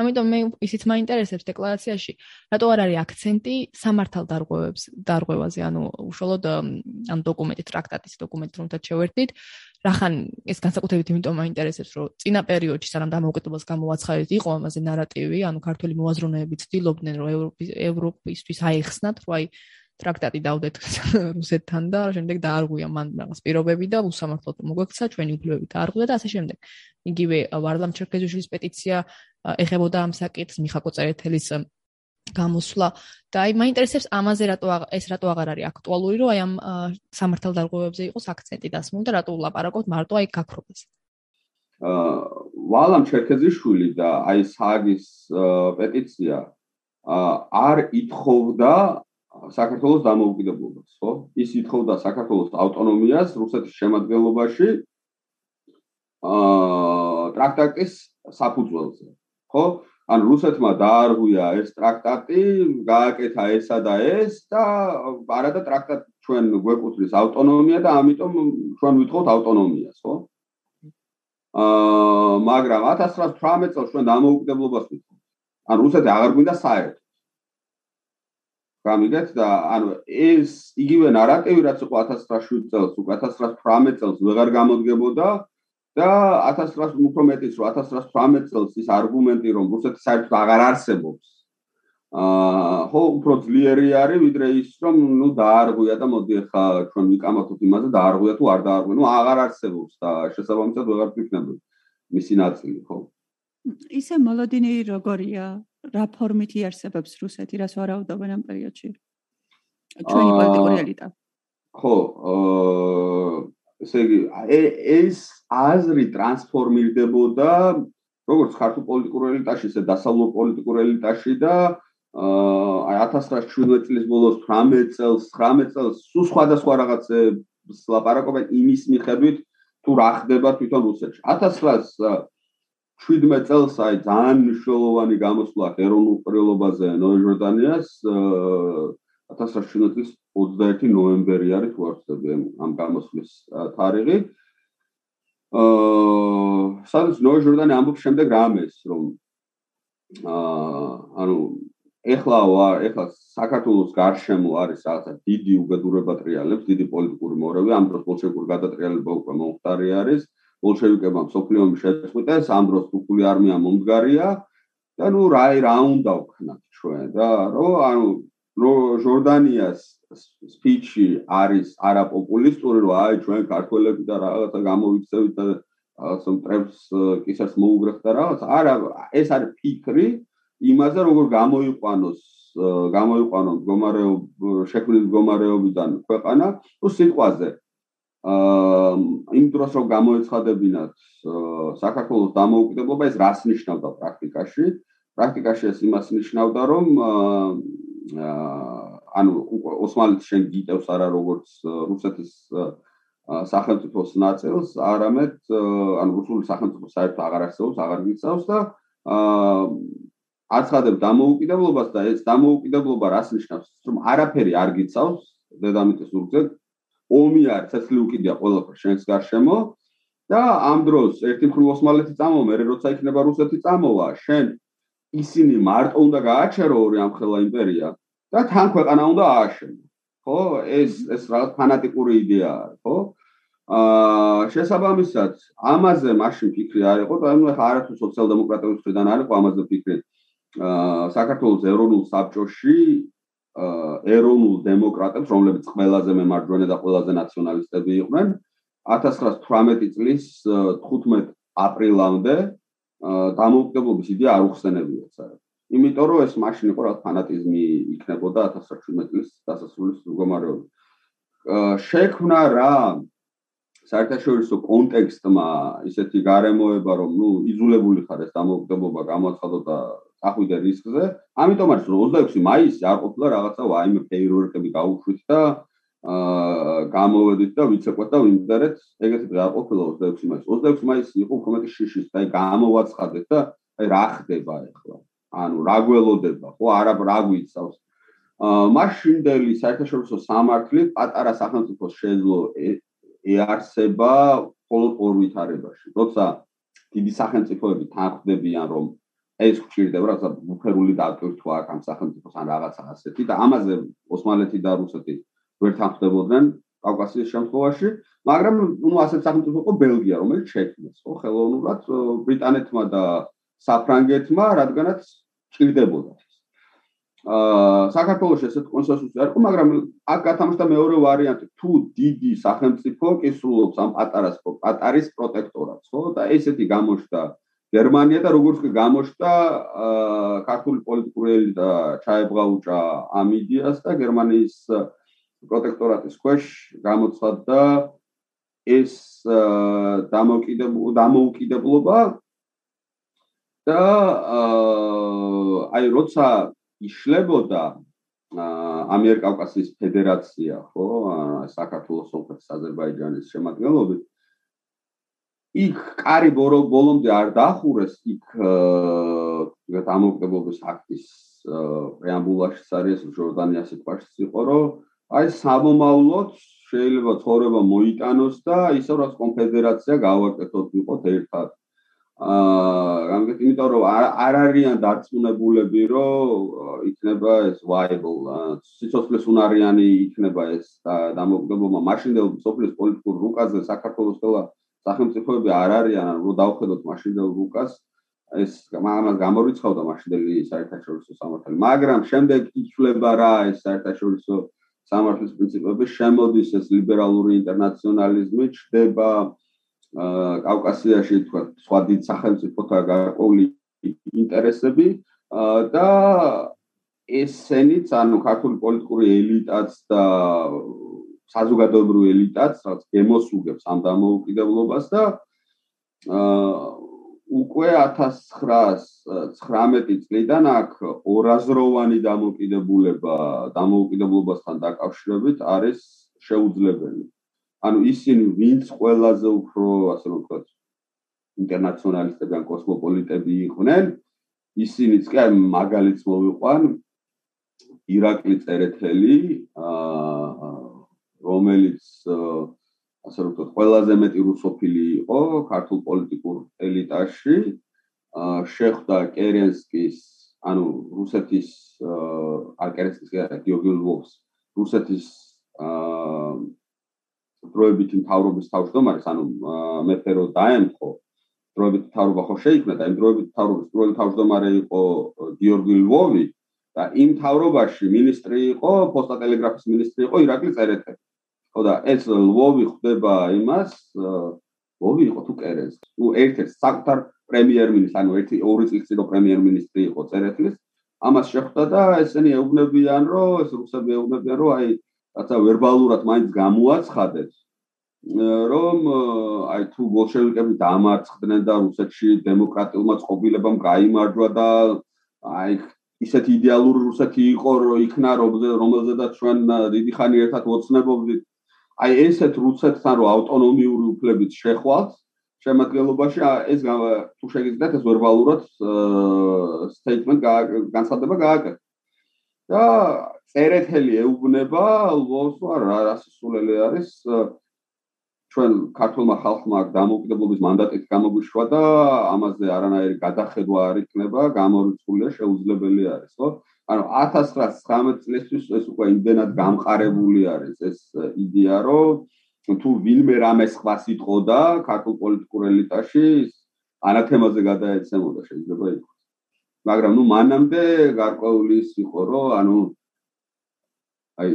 ამიტომ მე ისიც მაინტერესებს დეკლარაციაში, რატო არ არის აქცენტი სამართალ დარღვევებს დარღვევაზე, ანუ უშუალოდ ან დოკუმენტი, ტრაქტატის დოკუმენტი რომელთაც შევერთდით, რახან ეს განსაკუთრებით იმიტომ მაინტერესებს, რომ წინა პერიოდში სანამ დამოუკიდებლობას გამოვაცხადეთ, იყო ამაზე ნარატივი, ანუ ქართული მოაზროვნეები ცდილობდნენ, რომ ევროპისთვის აიხსნათ, რომ აი ტრაქტატი დავდეთ რუსეთთან და შემდეგ დაარღვია მან რაღაც პირობები და უსამართლოდ მოგვექცა ჩვენი უფლებები დაარღვია და ასე შემდეგ. იგივე ვარლამ ჩერქეზიშვილის პეტიცია ეხებოდა ამ საკითხს მიხაკო წერეთელის გამოსვლა და აი მაინტერესებს ამაზე რატო ეს რატო აღარ არის აქტუალური რომ აი ამ სამართალდარღვევებზე იყოს აქცენტი დასმული და რატო ვლაპარაკობთ მარტო აი გაქრობაზე. აა ვალამ ჩერქეზიშვილი და აი საგის პეტიცია არ ითხოვდა საქართველოს დამოუკიდებლობას, ხო? ის ითხოვდა საქართველოს ავტონომიას რუსეთის შემადგენლობაში აა ტრაქტატის საფუძველზე, ხო? ან რუსეთმა დაარღვია ეს ტრაქტატი, გააკეთა ესა და ეს და არადა ტრაქტატი ჩვენ გვეკუთვნის ავტონომია და ამიტომ ჩვენ ვითხოვთ ავტონომიას, ხო? აა მაგრამ 1918 წელს ჩვენ დამოუკიდებლობას ვითხოვთ. ან რუსეთი აღარ გვინდა საერთოდ გამიგეთ და ანუ ეს იგივე ნარატივი რაც იყო 1907 წელს, უკვე 1918 წელს ვეღარ გამოდგებოდა და 1900 უფრო მეტიც რომ 1918 წელს ის არგუმენტი რომ რუსეთი საერთოდ აღარ არსებობს. აა ხო უფრო ძლიერი არის ვიდრე ის რომ ნუ დაარღვია და მოდი ახლა ჩვენ ვიკამათოთ იმაზე დაარღვია თუ არ დაარღვია. ნუ აღარ არსებობს და შესაბამისად ვეღარ ვიქნებოდ მისი ნაწილი ხო? ისე მოლოდინი როგორია რა ფორმით იარსებებს რუსეთი, რას ვარაუდობენ ამ პერიოდში? ჩვენი პოლიტიკური ელიტა. ხო, აა ესე იგი, ეს აზრი ტრანსფორმირდებოდა როგორც ქართულ პოლიტიკურ ელიტაში, ისე დასავლურ პოლიტიკურ ელიტაში და აა 1917 წლის ბოლოს 18 წელს, 19 წელს სულ სხვადასხვა რაღაცებს ლაპარაკობენ იმის მიხედვით თუ რა ხდება თვითონ რუსეთში. 1900 17 წელს აი ძალიან მნიშვნელოვანი გამოსვლა ეროვნულ პრიოლობაზე ნოე ჟორდანიას 1917 წლის 21 ნოემბერი არის თუ არ ვცდები ამ გამოსვლის თარიღი. აა სადაც ნოე ჟორდანი ამბობს შემდეგ რამეს რომ აა ანუ ეხლა ვარ ეხლა საქართველოს გარშემო არის რაღაცა დიდი უბედურება ტრიალებს, დიდი პოლიტიკური მორევი, ამ დროს ბოლშევიკური გადატრიალება უკვე მომხდარი არის. ბოლშევიკებმა სოფლიომი შეწყვიტეს, ამ დროს თურქული არმია მომდგარია და ნუ რა რა უნდა ვქნათ ჩვენ და რომ ანუ რომ ჟორდანიას სპიჩი არის არაპოპულისტური რომ აი ჩვენ ქართველები და რაღაცა გამოვიქცევით და რაღაცა მტრებს კისერს მოუგრეხთ და რაღაც არა ეს არის ფიქრი იმაზე როგორ გამოიყვანოს გამოიყვანოს მდგომარეობა შექმნილი მდგომარეობიდან ქვეყანა თუ სიტყვაზე აა იმ დროს რომ გამოეცხადებინათ საქართველოს დამოუკიდებლობა ეს რას ნიშნავდა პრაქტიკაში? პრაქტიკაში ეს იმას ნიშნავდა რომ აა ანუ ოსმალეთის შენ გიტევს არა როგორც რუსეთის სახელმწიფოს ნაწილს, არამედ ანუ რუსული სახელმწიფო საერთოდ აღარ არსებობს, აღარ გიწევს და აა აცხადებ დამოუკიდებლობას და ეს დამოუკიდებლობა რას ნიშნავს? რომ არაფერი არ გიწევს დედამიწის ურგზე ომი არის ცეცხლი უკიდია ყველაფერ შენს გარშემო და ამ დროს ერთი მხრივ ოსმალეთი წამოვა, მე როცა იქნება რუსეთი წამოვა, შენ ისინი მარტო უნდა გააჩერო ორი ამხელა იმპერია და თან ქვეყანა უნდა ააშენო. ხო? ეს ეს რაღაც ფანატიკური იდეა არის, ხო? აა შესაბამისად, ამაზე მაშინ ფიქრი არ იყო და ანუ ახლა არათუ სოციალ-დემოკრატების მხრიდან არ იყო ამაზე ფიქრი. აა საქართველოს ეროვნულ საბჭოში ეროვნულ დემოკრატებს, რომლებიც ყველაზე მემარჯვენე და ყველაზე ნაციონალისტები იყვნენ, 1918 წლის 15 აპრილამდე დამოუკიდებლობის იდეა არ უხსენებიათ საერთოდ. იმიტომ რომ ეს მაშინ იყო რა ფანატიზმი იქნებოდა 1917 წლის დასასრულის მდგომარეობა. შექმნა რა საერთაშორისო კონტექსტმა ისეთი გარემოება რომ ნუ იძულებული ხარ ეს დამოუკიდებლობა გამოაცხადო და ახვიდე რისკზე. ამიტომ არის რომ 26 მაისი არ ყოფილა რაღაცა ვაიმე ფეირვერკები გაუშვით და აა გამოვედით და ვიცეკვეთ და ვიმდარეთ. ეგეთი არ ყოფილა 26 მაისი. 26 მაისი იყო კომენტი შიშის და გამოვაცხადეთ და აი რა ხდება ახლა? ანუ რა გველოდება? ხო არა რა გვიცავს? აა მაშინდელი საერთაშორისო სამართლით პატარა სახელმწიფოს შეძლო ეარსება მხოლოდ ორ ვითარებაში. როცა დიდი სახელმწიფოები თანხმდებიან რომ ეს გვჭირდება რაღაცა ბუფერული დატვირთვა აქ ამ სახელმწიფოს ან რაღაცა ასეთი და ამაზე ოსმალეთი და რუსეთი ვერ თანხმდებოდნენ კავკასიის შემთხვევაში, მაგრამ ნუ ასეთ სახელმწიფო იყო ბელგია, რომელიც შექმნეს, ხო, ხელოვნურად ბრიტანეთმა და საფრანგეთმა, რადგანაც ჭირდებოდა. აა საქართველოს ესეთ კონსენსუსი არ იყო, მაგრამ აქ გათამაშდა მეორე ვარიანტი, თუ დიდი სახელმწიფო კი სრულობს ამ პატარას პატარის პროტექტორატს, ხო? და ესეთი გამოშდა გერმანია და როგორც კი გამოშტა ქართული პოლიტიკური ელიტა ჩაებღაუჭა ამ იდეას და გერმანიის პროტექტორატის ქვეშ გამოცხადდა ეს დამოუკიდებლობა და აი როცა იშლებოდა ამიერკავკასიის ფედერაცია ხო საქართველოს სოხეთის აზერბაიჯანის შემადგენლობით იქ კარი ბოლომდე არ დახურეს იქ ეგეთ ამოკლებლობის აქტის პრეამბულაში არის ჟორდანიას სიტყვაში იყო რომ აი სამომავლოდ შეიძლება ცხოვრება მოიტანოს და ისე რაც კონფედერაცია გავაკეთოთ ვიყოთ ერთად. აა გამიგეთ იმიტომ რომ არ არიან დარწმუნებულები რომ იქნება ეს viable სიცოცხლის უნარიანი იქნება ეს დამოუკიდებლობა მაშინდელ სოფლის პოლიტიკურ რუკაზე საქართველოს ყველა სახელმწიფოები არ არიან რომ დავხედოთ მაშინდელ რუკას ეს მაგას გამორიცხავდა მაშინდელი საერთაშორისო სამართალი. მაგრამ შემდეგ იცვლება რა ეს საერთაშორისო სამართლის პრინციპები შემოდის ეს ლიბერალური ინტერნაციონალიზმი ჩდება კავკასიაში თქვა სხვა დიდ სახელმწიფოთა გარკვეული ინტერესები და ესენიც ანუ ქართული პოლიტიკური ელიტაც და საზოგადოებრივი ელიტაც რაც გემოსუგებს ამ დამოუკიდებლობას და აა უკვე 1919 წლიდან აქ ორაზროვანი დამოუკიდებულება დამოუკიდებლობასთან დაკავშირებით არის შეუძლებელი. ანუ ისინი ვინც ყველაზე უფრო ასე ვთქვათ ინტერნაციონალისტები ან კოსმოპოლიტები იყვნენ, ისინიც კი მაგალითს მოვიყვან ირაკლი წერეთელი, აა რომელიც ასე რომ ვთქვათ, ყველაზე მეტი რუსოფილი იყო ქართულ პოლიტიკურ ელიტაში, შეხვდა კერენსკის, ანუ რუსეთის არკერენსკის გიორგი ლვოვს, რუსეთის აა დროებითი მთავრობის თავმჯდომარეს, ანუ მეფე რო დაემხო, დროებითი მთავრობა ხო შეიქმნა და იმ დროებითი მთავრობის პირველი თავმჯდომარე იყო გიორგი ლვოვი და იმ მთავრობაში მინისტრი იყო, პოსტატელეგრაფის მინისტრი იყო ირაკლი წერეთელი. ხო და ეს ლვოვი ხდება იმას, ლვოვი იყო თუ კერენს. ნუ ერთ-ერთ საკუთარ პრემიერ-მინისტრს, ანუ ერთი ორი წლის წინ პრემიერ-მინისტრი იყო წერეთლის. ამას შეხვდა და ესენი ეუბნებიან, რომ ეს რუსები ეუბნებიან, რომ აი რაცა ვერბალურად მაინც გამოაცხადეთ რომ აი თუ ბოლშევიკები დამარცხდნენ და რუსეთში დემოკრატიულმა წყობილებამ გამოიმარჯვა და აი ისეთი იდეალური რუსეთი იყო რომ იქნა რომელზედაც ჩვენ დიდი ხანი ერთად ვოცნებობდით აი ესეთ რუსეთთან რომ ავტონომიური უფლებით შეხვალთ შემადგენლობაში ეს თუ შეგიძლიათ ეს ვერბალურად სტეიტმენტ განსხვავება გააკეთეთ და წერეთელი ეუბნება ლოს რა რასისულელი არის ჩვენ ქართულმა ხალხმა დამოუკიდებლობის მანდატით გამოგვიშვა და ამაზე არანაირი გადახედვა არ იქნება გამორიცხულია შეუძლებელი არის ხო ანუ 1919 წლისთვის ეს უკვე იმდენად გამყარებული არის ეს იდეა რომ თუ ვინმე რამეს ხვას იტყოდა ქართულ პოლიტიკურ ელიტაში ანათემაზე გადაეცემოდა შეიძლება ითქვას მაგრამ ნუ მანამდე გარკვეული ის იყო რომ ანუ აი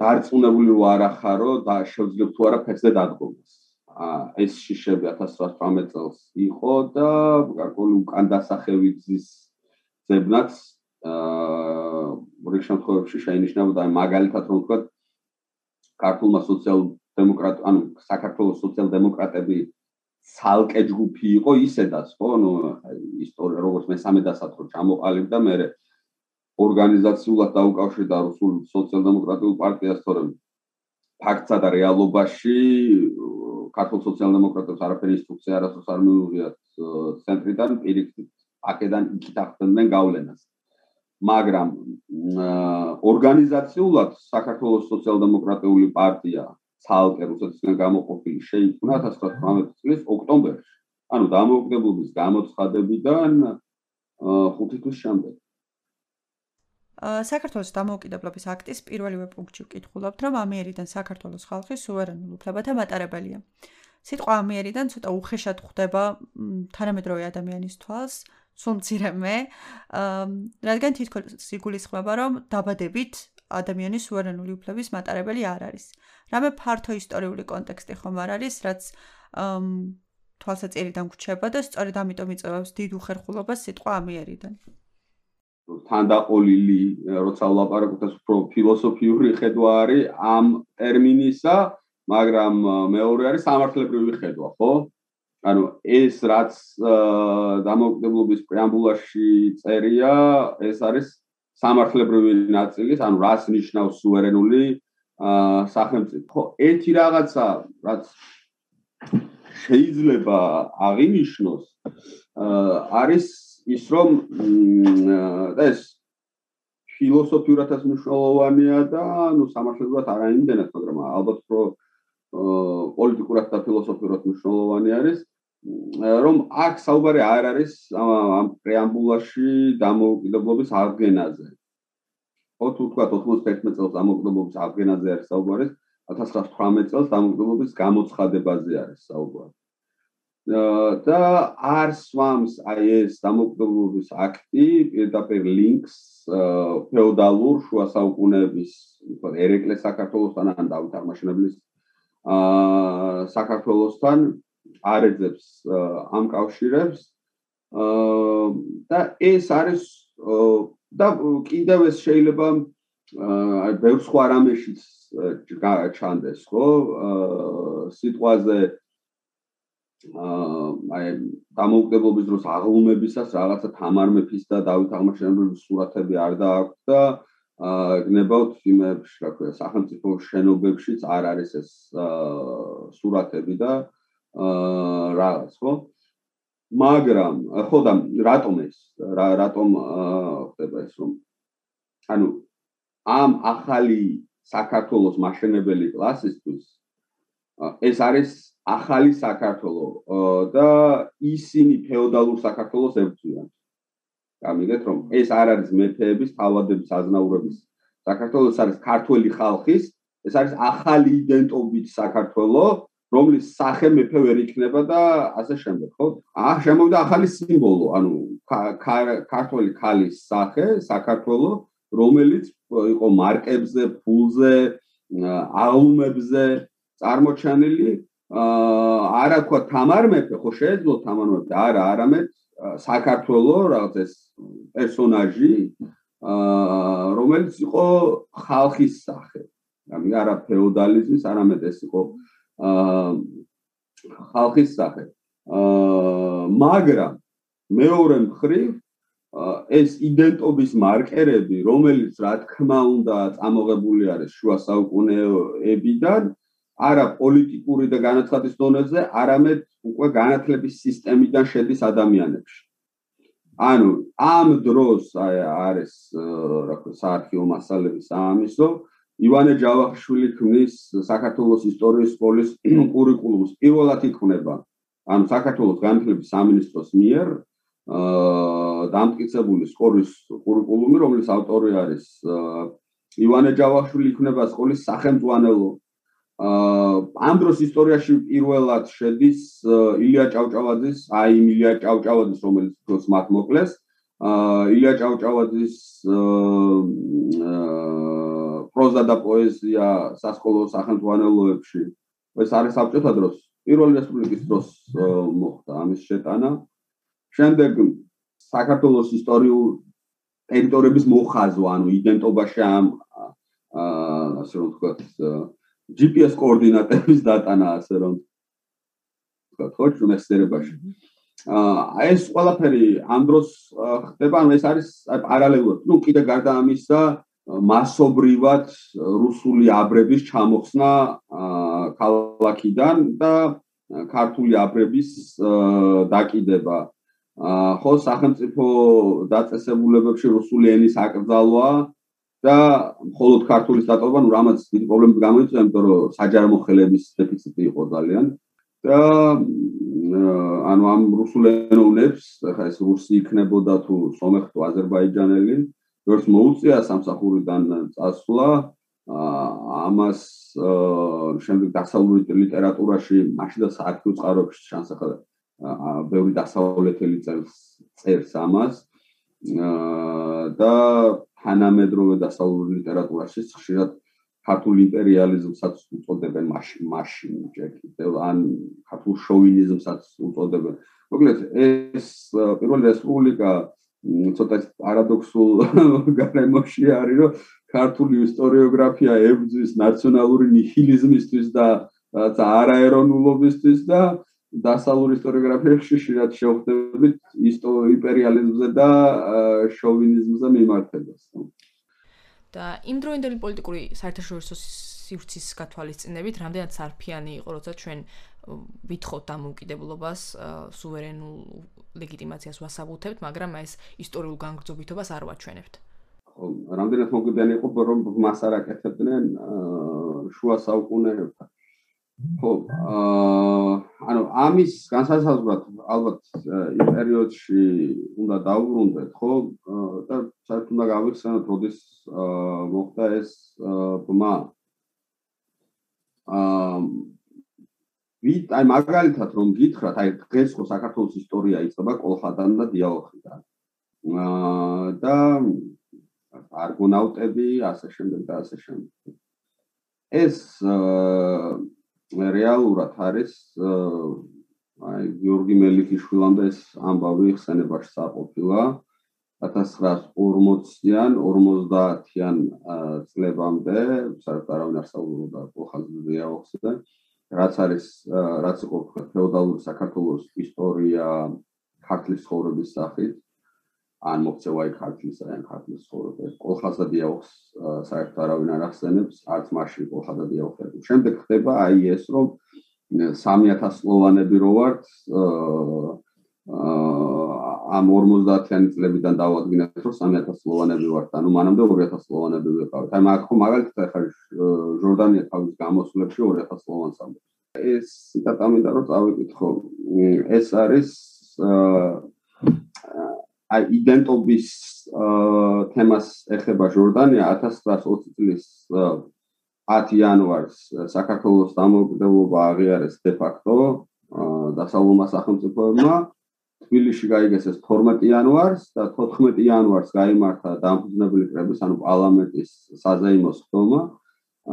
დარწმუნებული ვარ ახარო და შევძლებ თუ არა ფეცზე დადგომას. აა ეს შიშები 1918 წელს იყო და გარკვეული უკან დასახევი გზის ძებნაც აა მორი შემთხვევებში შეინიშნებოდა მაგალითად რომ ვთქვა ქართულმა სოციალ-დემოკრატ ანუ საქართველოს სოციალ-დემოკრატები ცალკე ჯგუფი იყო ისედაც ხო ნუ ისტორია როგორც მესამე დასაწყო ჩამოყალიბდა მე ორგანიზაციულად დაუკავშირდა რუსულ სოციალ-დემოკრატიულ პარტიას, თორემ ფაქტსა და რეალობაში ქართულ სოციალ-დემოკრატებს არაფერი ინსტრუქცია არასდროს არ მიუღიათ ცენტრიდან პირიქით აკედან იქით ახდენდნენ გავლენას. მაგრამ ორგანიზაციულად საქართველოს სოციალ-დემოკრატიული პარტია ცალკე რუსეთისგან გამოყოფილი შეიქმნა 1918 წლის ოქტომბერში. ანუ დამოუკიდებლობის გამოცხადებიდან 5 თვის შემდეგ. საქართველოს დამოუკიდებლობის აქტის პირველივე პუნქტში ვკითხულობთ, რომ ამიერიდან საქართველოს ხალხი სუვერენულ უფლებათა მატარებელია. სიტყვა ამიერიდან ცოტა უხეშად ხვდება თანამედროვე ადამიანის თვალს, სულ მცირემე, რადგან თითქოს იგულისხმება, რომ დაბადებით ადამიანის სუვერენული უფლების მატარებელი არ არის. რამე ფართო ისტორიული კონტექსტი ხომ არ არის, რაც თვალსაჭერიდან გვჩება და სწორედ ამიტომ იწევს დიდ უხერხულობას სიტყვა ამიერიდან. თანდაყოლილი როცა ვლაპარაკობთ უფრო ფილოსოფიური ხედვა არის ამ ტერმინისა მაგრამ მეორე არის სამართლებრივი ხედვა ხო ანუ ეს რაც დამოუკიდებლობის პრეამბულაში წერია ეს არის სამართლებრივი ნაწილი ანუ რას ნიშნავს სუვერენული სახელმწიფო. ხო ერთი რაღაცა რაც შეიძლება აღინიშნოს არის ის რომ და ეს ფილოსოფიურადაც მნიშვნელოვანია და ნუ სამართლებრივად არ აიმდენად, მაგრამ ალბათ პრო პოლიტიკურად და ფილოსოფიურად მნიშვნელოვანი არის რომ აქ საუბარი არ არის ამ პრეამბულაში დამოუკიდებლობის აღდგენაზე. ხო თუ თქვა 91 წელს დამოუკიდებლობის აღდგენაზე არის საუბარი, 1918 წელს დამოუკიდებლობის გამოცხადებაზე არის საუბარი. და არ სვამს აი ეს დამოუკიდებლობის აქტი პირდაპირ ლინკს ფეოდალურ შუა საუკუნეების ერეკლე საქართველოსთან ან დავით აღმაშენებლის აა საქართველოსთან არეძებს ამ კავშირებს. აა და ეს არის და კიდევ ეს შეიძლება აი ბევრ სხვა რამეშიც ჩანდეს ხო? აა სიტყვაზე აი დამოუკიდებლობის დროს აღლუმებისას რაღაცა თამარ მეფის და დავით აღმაშენებლის სურათები არ დააქვს და აა გნებავთ იმებში, რა ქვია, სახელმწიფო შენობებშიც არ არის ეს სურათები და აა რაღაც, ხო? მაგრამ ხო და რატომ ეს რატომ ხდება ეს რომ ანუ ამ ახალი საქართველოს მაშენებელი კლასისთვის ეს არის ახალი საქართველო და ისინი ფეოდალურ საქართველოს ებრძვიან. გამიგეთ რომ ეს არ არის მეფეების, თავადების, აზნაურების საქართველოს არის ქართველი ხალხის, ეს არის ახალი იდენტობით საქართველო, რომლის სახე მეფე ვერ იქნება და ასე შემდეგ, ხო? აა შემოვიდა ახალი სიმბოლო, ანუ ქართველი ქალის სახე, საქართველო, რომელიც იყო მარკებზე, ფულზე, ალმებზე წარმოჩენილი აა არა თქვა თამარ მეფე, ხო შეეძლო თამარ მეფე, არა, არამედ საქართველო რაღაც ეს პერსონაჟი აა რომელიც იყო ხალხის სახე. ანუ არა ფეოდალიზმის, არამედ ეს იყო აა ხალხის სახე აა მაგრამ მეორე მხრივ ეს იდენტობის მარკერები რომელიც რა თქმა უნდა წამოღებული არის შუა საუკუნეებიდან არა პოლიტიკური და განაცხადის დონეზე, არამედ უკვე განათლების სისტემიდან შედის ადამიანებში. ანუ ამ დროს არის რა ქვია საარქივო მასალების ამისო ივანე ჯავახიშვილი ქმნის საქართველოს ისტორიის სკოლის კურიკულუმს. პირველად იქნება ანუ საქართველოს განათლების სამინისტროს მიერ აა დამტკიცებული სკოლის კურიკულუმი რომლის ავტორი არის ივანე ჯავახიშვილი იქნება სკოლის სახელმწიფო ამ დროს ისტორიაში პირველად შედის ილია ჭავჭავაძის, აი ილია ჭავჭავაძის, რომელიც დროს მათ მოკლეს, ილია ჭავჭავაძის პროზა და პოეზია სასკოლო სახელმწიფოებში. ეს არის საბჭოთა დროს, პირველი რესპუბლიკის დროს მოხდა ამის შეტანა. შემდეგ საქართველოს ისტორიულ ტერიტორიების მოხაზვა, ანუ იდენტობაში ამ აა ასე რომ ვთქვათ, GPS კოორდინატების დატანა ასე რომ თქვა ხო ჩვენესერებაში. აა ეს ყველაფერი ამ დროს ხდება, ანუ ეს არის პარალელურად. ნუ კიდე გარდა ამისა მასობრივად რუსული აბრების ჩამოხსნა აა ქალაქიდან და ქართული აბრების დაკიდება. აა ხო სახელმწიფო დაწესებულებებში რუსული ენის აკრძალვა და მხოლოდ ქართული სტატობა, ну, რამაც დიდი პრობლემები გამოიწვია, იმიტომ რომ საჯარო მოხელების დეფიციტი იყო ძალიან და ანუ ამ რუსულენოვნებს, ხა ეს რუსი იქნებოდა თუ სომეხ თუ აზერბაიჯანელი, როგორც მოუწია სამსახურიდან წასვლა, ამას შემდეგ დასავლური ლიტერატურაში, მაშინ და საარქივო წყაროებში ჩანს ახლა ბევრი დასავლეთელი წერს წერს ამას და თანამედროვე დასავლური ლიტერატურაში ხშირად ქართულ იმპერიალიზმსაც უწოდებენ მაშინ მაშინ ჯერ კიდევ ან ქართულ შოვინიზმსაც უწოდებენ. მოკლედ ეს პირველი რესპუბლიკა ცოტა პარადოქსულ გარემოში არის, რომ ქართული ისტორიოგრაფია ებრძვის ნაციონალური ნიჰილიზმისთვის და არაეროვნულობისთვის და დასავლურ ისტორიოგრაფიაში შეიძლება შევხვდებით იმპერიალიზმზე და შოვინიზმზე მიმართებას. და იმ დროინდელი პოლიტიკური საერთაშორისო სივრცის გათვალისწინებით, რამდენად სარფიანი იყო, როცა ჩვენ ვითხოვთ ამ უკიდებლობას, სუვერენულ ლეგიტიმაციას ვასაბუთებთ, მაგრამ ეს ისტორიულ განგრძობიტობას არ ვაჩვენებთ. ხო, რამდენად მოგვიდანი იყო, რომ მას არ აკეთებდნენ შუა საუკუნეებთან. ხო აა ანუ ამის განსაზღვრად ალბათ იმ პერიოდში უნდა დაუბრუნდეთ ხო და საერთოდ უნდა გავიხსენოთ როდის მოხდა ეს ბმა აა ვით აი მაგალითად რომ გითხრათ აი დღეს ხო საქართველოს ისტორია იწება კოლხადან და დიალოხიდან აა და არგონავტები ასე შემდეგ და ასე შემდეგ. ეს რეალურად არის აი გიორგი მელიქიშვილამდე ეს ამბავი ხსენებაში საყოფილა. 1940-იან 50-იან წლებამდე საერთოდ არავინ არ საუბრობდა კოლხაზზე აუხსდა რაც არის რაც იყო ფეოდალური საქართველოს ისტორია ქართლის ცხოვრების სახით ან მოქცევა იქ ქართლის ან ქართლის ცხოვრება. კოლხაზა დიაოხს საერთოდ არავინ არ ახსენებს არც მაშინ კოლხაზა დიაოხები შემდეგ ხდება აი ეს რომ 3000 სლოვანები რო ვართ ამ 50-იანი წლებიდან დავადგინეთ, რომ 3000 სლოვანები ვართ, ანუ მანამდე 2000 სლოვანები ვიყავით. აი მაგ ხო მაგალითად ახლა ჟორდანია თავის გამოსვლებში 2000 სლოვანს ამბობს. ეს ციტატა მინდა რომ წავიკითხო. ეს არის აი იდენტობის თემას ეხება ჟორდანია 1920 წლის 10 იანვარს საქართველოს დამოუკიდებლობა აღიარეს de facto დასავლურმა სახელმწიფოებმა თბილისში გაიგეს ეს 12 იანვარს და 14 იანვარს გამართა დამფუძნებელი კრების ანუ პარლამენტის საზეიმო სხდომა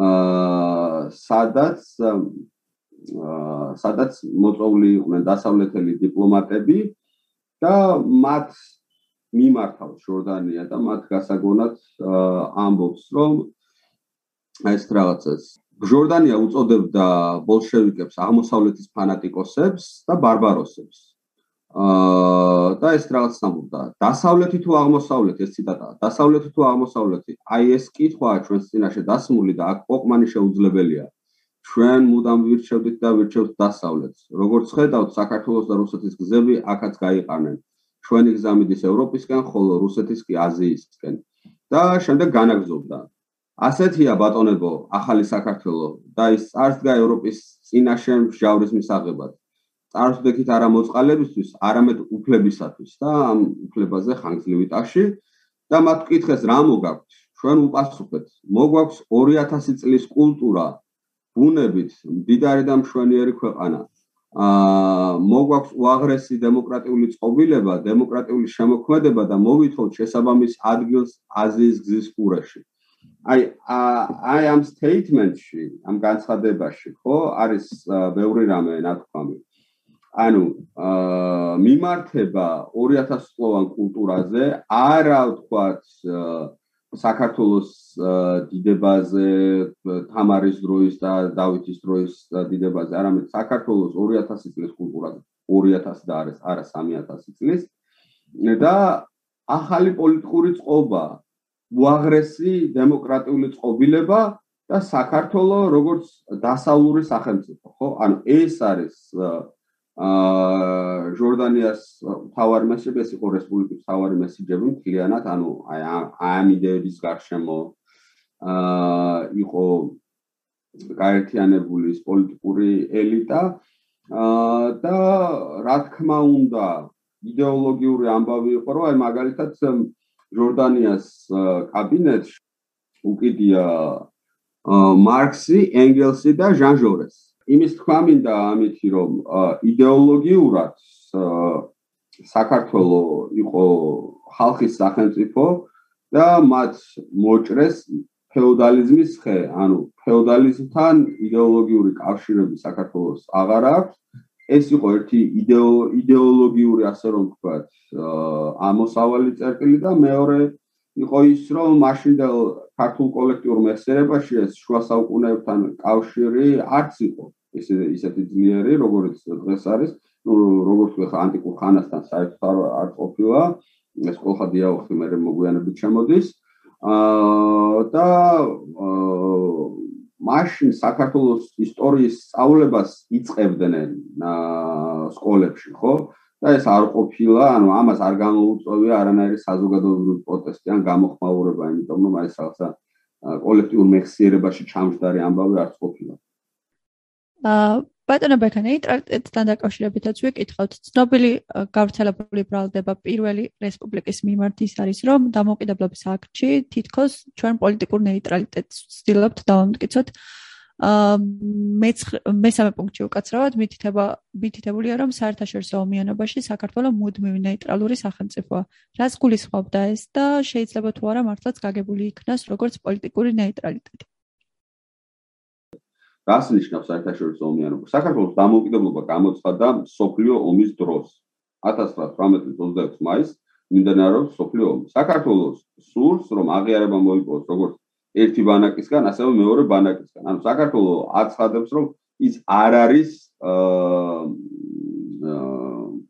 აა სადაც სადაც მოწვეული იყვნენ დასავლეთელი დიპლომატები და მათ მიმართავს ჟორდანია და მათ გასაგონად ამბობს რომ ეს რაღაცას. ჟორდანია უწოდებდა ბოლშევიკებს აღმოსავლეთის ფანატიკოსებს და ბარბაროსებს აა და ეს რაღაც ამბობდა დასავლეთი თუ აღმოსავლეთი ეს ციტატაა დასავლეთი თუ აღმოსავლეთი აი ეს კითხვაა ჩვენს წინაშე დასმული და აქ ყოფმანი შეუძლებელია ჩვენ მუდამ ვირჩევდით და ვირჩევთ დასავლეთს. როგორც ხედავთ, საქართველოს და რუსეთის გზები აქაც გაიყანენ. ჩვენი გზა მიდის ევროპისკენ, ხოლო რუსეთის კი აზიისკენ. და შემდეგ განაგზობდა. ასეთია ბატონებო, ახალი საქართველო და ის არც გა ევროპის წინაშე მსჯავრის მისაღებად. წარსულით არა მოწყალებისთვის, არამედ უფლებისათვის და ამ უფლებაზე ხანგრძლივი ტაში და მათ კითხეს რა მოგაქვთ? ჩვენ უპასუხეთ, მოგვაქვს 2000 წლის კულტურა, ბუნებით დიდარი და მშვენიერი ქვეყანა. აა მოგვაქვს უაღრესი დემოკრატიული წყობილება, დემოკრატიული შემოქმედება და მოვითხოვთ შესაბამის ადგილს აზიის გზის ყურეში. აი აი ამ სტეიტმენტში, ამ განცხადებაში, ხო, არის ბევრი რამე ნათქვამი. ანუ აა მიმართება 2000 წლოვან კულტურაზე, არა ვთქვათ აა საქართველოს დიდებაზე, თამარის დროის და დავითის დროის დიდებაზე, არამედ საქართველოს 2000 წლის კულტურაზე, 2000 და არის არა 3000 წლის და ახალი პოლიტიკური წყობა, უაღრესი დემოკრატიული წყობილება და საქართველოს როგორც დასავლური სახელმწიფო, ხო? ანუ ეს არის აა ჟორდანიას თავარი მასები ეს იყო რესპუბლიკის თავარი მასიჯები მთლიანად ანუ აი ამ იდეების გარშემო აა იყო გაერთიანებული ის პოლიტიკური ელიტა აა და რა თქმა უნდა იდეოლოგიური ამბავი იყო რომ აი მაგალითად ჟორდანიას კაბინეტში უკიდია მარქსი, ენგელსი და ჟან ჟორესი იმის თქვა მინდა ამითი რომ идеოლოგიურად საქართველო იყო ხალხის სახელმწიფო და მათ მოჭრეს феодализმის ხე, ანუ феодализმთან идеოლოგიური კავშირები საქართველოს აღარ აქვს. ეს იყო ერთი идеოლოგიური, ასე რომ ვთქვათ, ამოსავალი წერტილი და მეორე იყო ის, რომ მაშინდელ ქართულ კოლექტიურ მეხსიერებაში ეს შუა საუკუნეებთან კავშირი არც იყო. ისე ისეთი ძლიერი, როგორც დღეს არის, ну, როგორც ხა ანტიკურ ხანასთან საერთოდ არ ყოფილა, ეს ყოლა დიაოხი მე მოგვიანებით ჩამოდის. აა და მაშინ საქართველოს ისტორიის სწავლებას იწყებდნენ აა სკოლებში, ხო? და ეს არ ყოფილა, ანუ ამას არ გამოუწვევია არანაირი საზოგადოებრივი პროტესტი ან გამოხმაურება, იმიტომ რომ აი რაღაცა კოლექტიურ მეხსიერებაში ჩამჯდარი ამბავი არ ყოფილა. აა ბატონო ბექანი ტრაქტატთან დაკავშირებითაც ვიკითხავთ ცნობილი გავრცელებული ბრალდება პირველი რესპუბლიკის მიმართ ის არის რომ დამოუკიდებლობის აქტში თითქოს ჩვენ პოლიტიკურ ნეიტრალიტეტს ვცდილობთ დავამტკიცოთ აა მესამე პუნქტი უკაცრავად მითითება მითითებულია რომ საერთაშორისო ომიანობაში საქართველოს მუდმივი ნეიტრალური სახელმწიფოა რას გულისხმობდა ეს და შეიძლება თუ არა მართლაც გაგებული იქნას როგორც პოლიტიკური ნეიტრალიტეტი რას ნიშნავს საერთაშორისო ომიანობა? საქართველოს დამოუკიდებლობა გამოცხადდა სოფლიო ომის დროს. 1918 წლის 26 მაისს მიმდინარეობს სოფლიო ომი. საქართველოს სურს რომ აღიარება მოიპოვოს როგორც ერთი ბანაკისგან, ასევე მეორე ბანაკისგან. ანუ საქართველო აცხადებს, რომ ის არ არის აა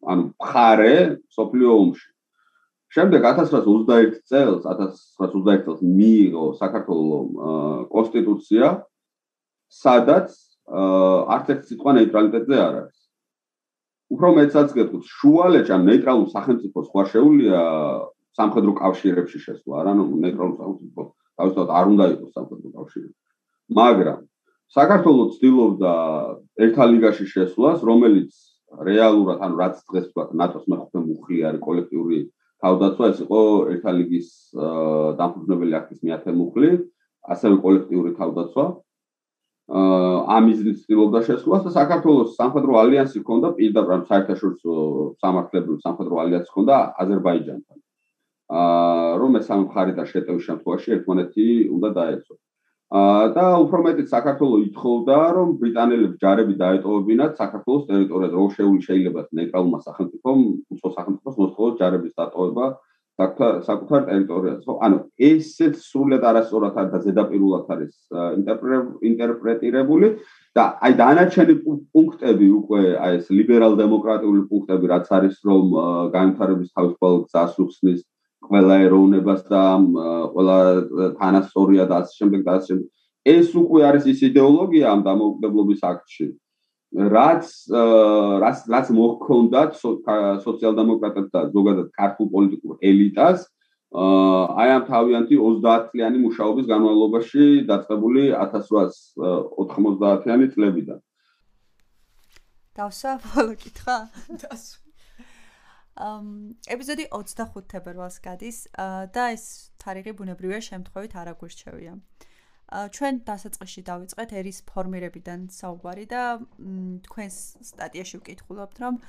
ანუ მხარე სოფლიო ომში. შემდეგ 1921 წელს 1921 წელს მიიღო საქართველოს კონსტიტუცია, სადაც არც ერთი სიტყვა ნეიტრალიტეტზე არ არის. უფრო მეცაც გეტყვით, შუალეჭ ან ნეიტრალურ სახელმწიფოს ხوار შეუძლია სამხედრო კავშირებში შესვლა, არა, ნუ ნეიტრალურ სახელმწიფოს თავისთავად არ უნდა იყოს სამხედრო კავშირი. მაგრამ საქართველოს ცდილობდა ერთა ლიგაში შესვლას, რომელიც რეალურად, ანუ რაც დღეს ვთქვათ, ნატოს მეხუთე მუხლი არის კოლექტიური თავდაცვა, ეს იყო ერთა ლიგის დამფუძნებელი აქტის მეათე მუხლი, ასევე კოლექტიური თავდაცვა. ამიზნის ცდილობდა შესვლას და საქართველოს სამხედრო ალიანსი ჰქონდა პირდაპირ საერთაშორისო სამართლებრივ სამხედრო ალიანსი ჰქონდა აზერბაიჯანთან. აა რომ ეს ამ მხარე და შეტევის შემთხვევაში ერთმანეთი უნდა დაეცო. აა და უფრო მეტიც საქართველოს ითხოვდა რომ ბრიტანელებს ჯარები დაეტოვებინათ საქართველოს ტერიტორიაზე, რომ შეიძლება ნეიტრალურმა სახელმწიფომ, უცხო სახელმწიფოს მოსთხოვოს ჯარების დატოვება საკუთარ ტერიტორიაზე. ხო, ანუ ესეც სრულად არასწორად არის და ზედაპირულად არის ინტერპრეტირებული და აი დანარჩენი პუნქტები უკვე აი ეს ლიბერალ-დემოკრატიული პუნქტები რაც არის რომ განვითარების თავისუფალ გზას უხსნის ყველა ეროვნებას და ყველა თანასწორია და ასე შემდეგ და ასე შემდეგ. ეს უკვე არის ის идеოლოგია ამ დამოუკიდებლობის აქტში. რაც რაც რაც მოხონდათ სოციალ-დემოკრატებსა და ზოგადად ქართულ პოლიტიკურ ელიტას აი ამ თავიანთი 30-წლიანი მუშაობის განმავლობაში დაწყებული 1890-იანი წლებიდან. დავსვა ბოლო კითხვა? დასვა. ეპიზოდი 25 თებერვალს გადის და ეს თარიღი ბუნებრივია შემთხვევით არ აგვირჩევია. ჩვენ დასაწყისში დავიწყეთ ერის ფორმირებიდან საუბარი და თქვენს სტატიაში ვკითხულობთ რომ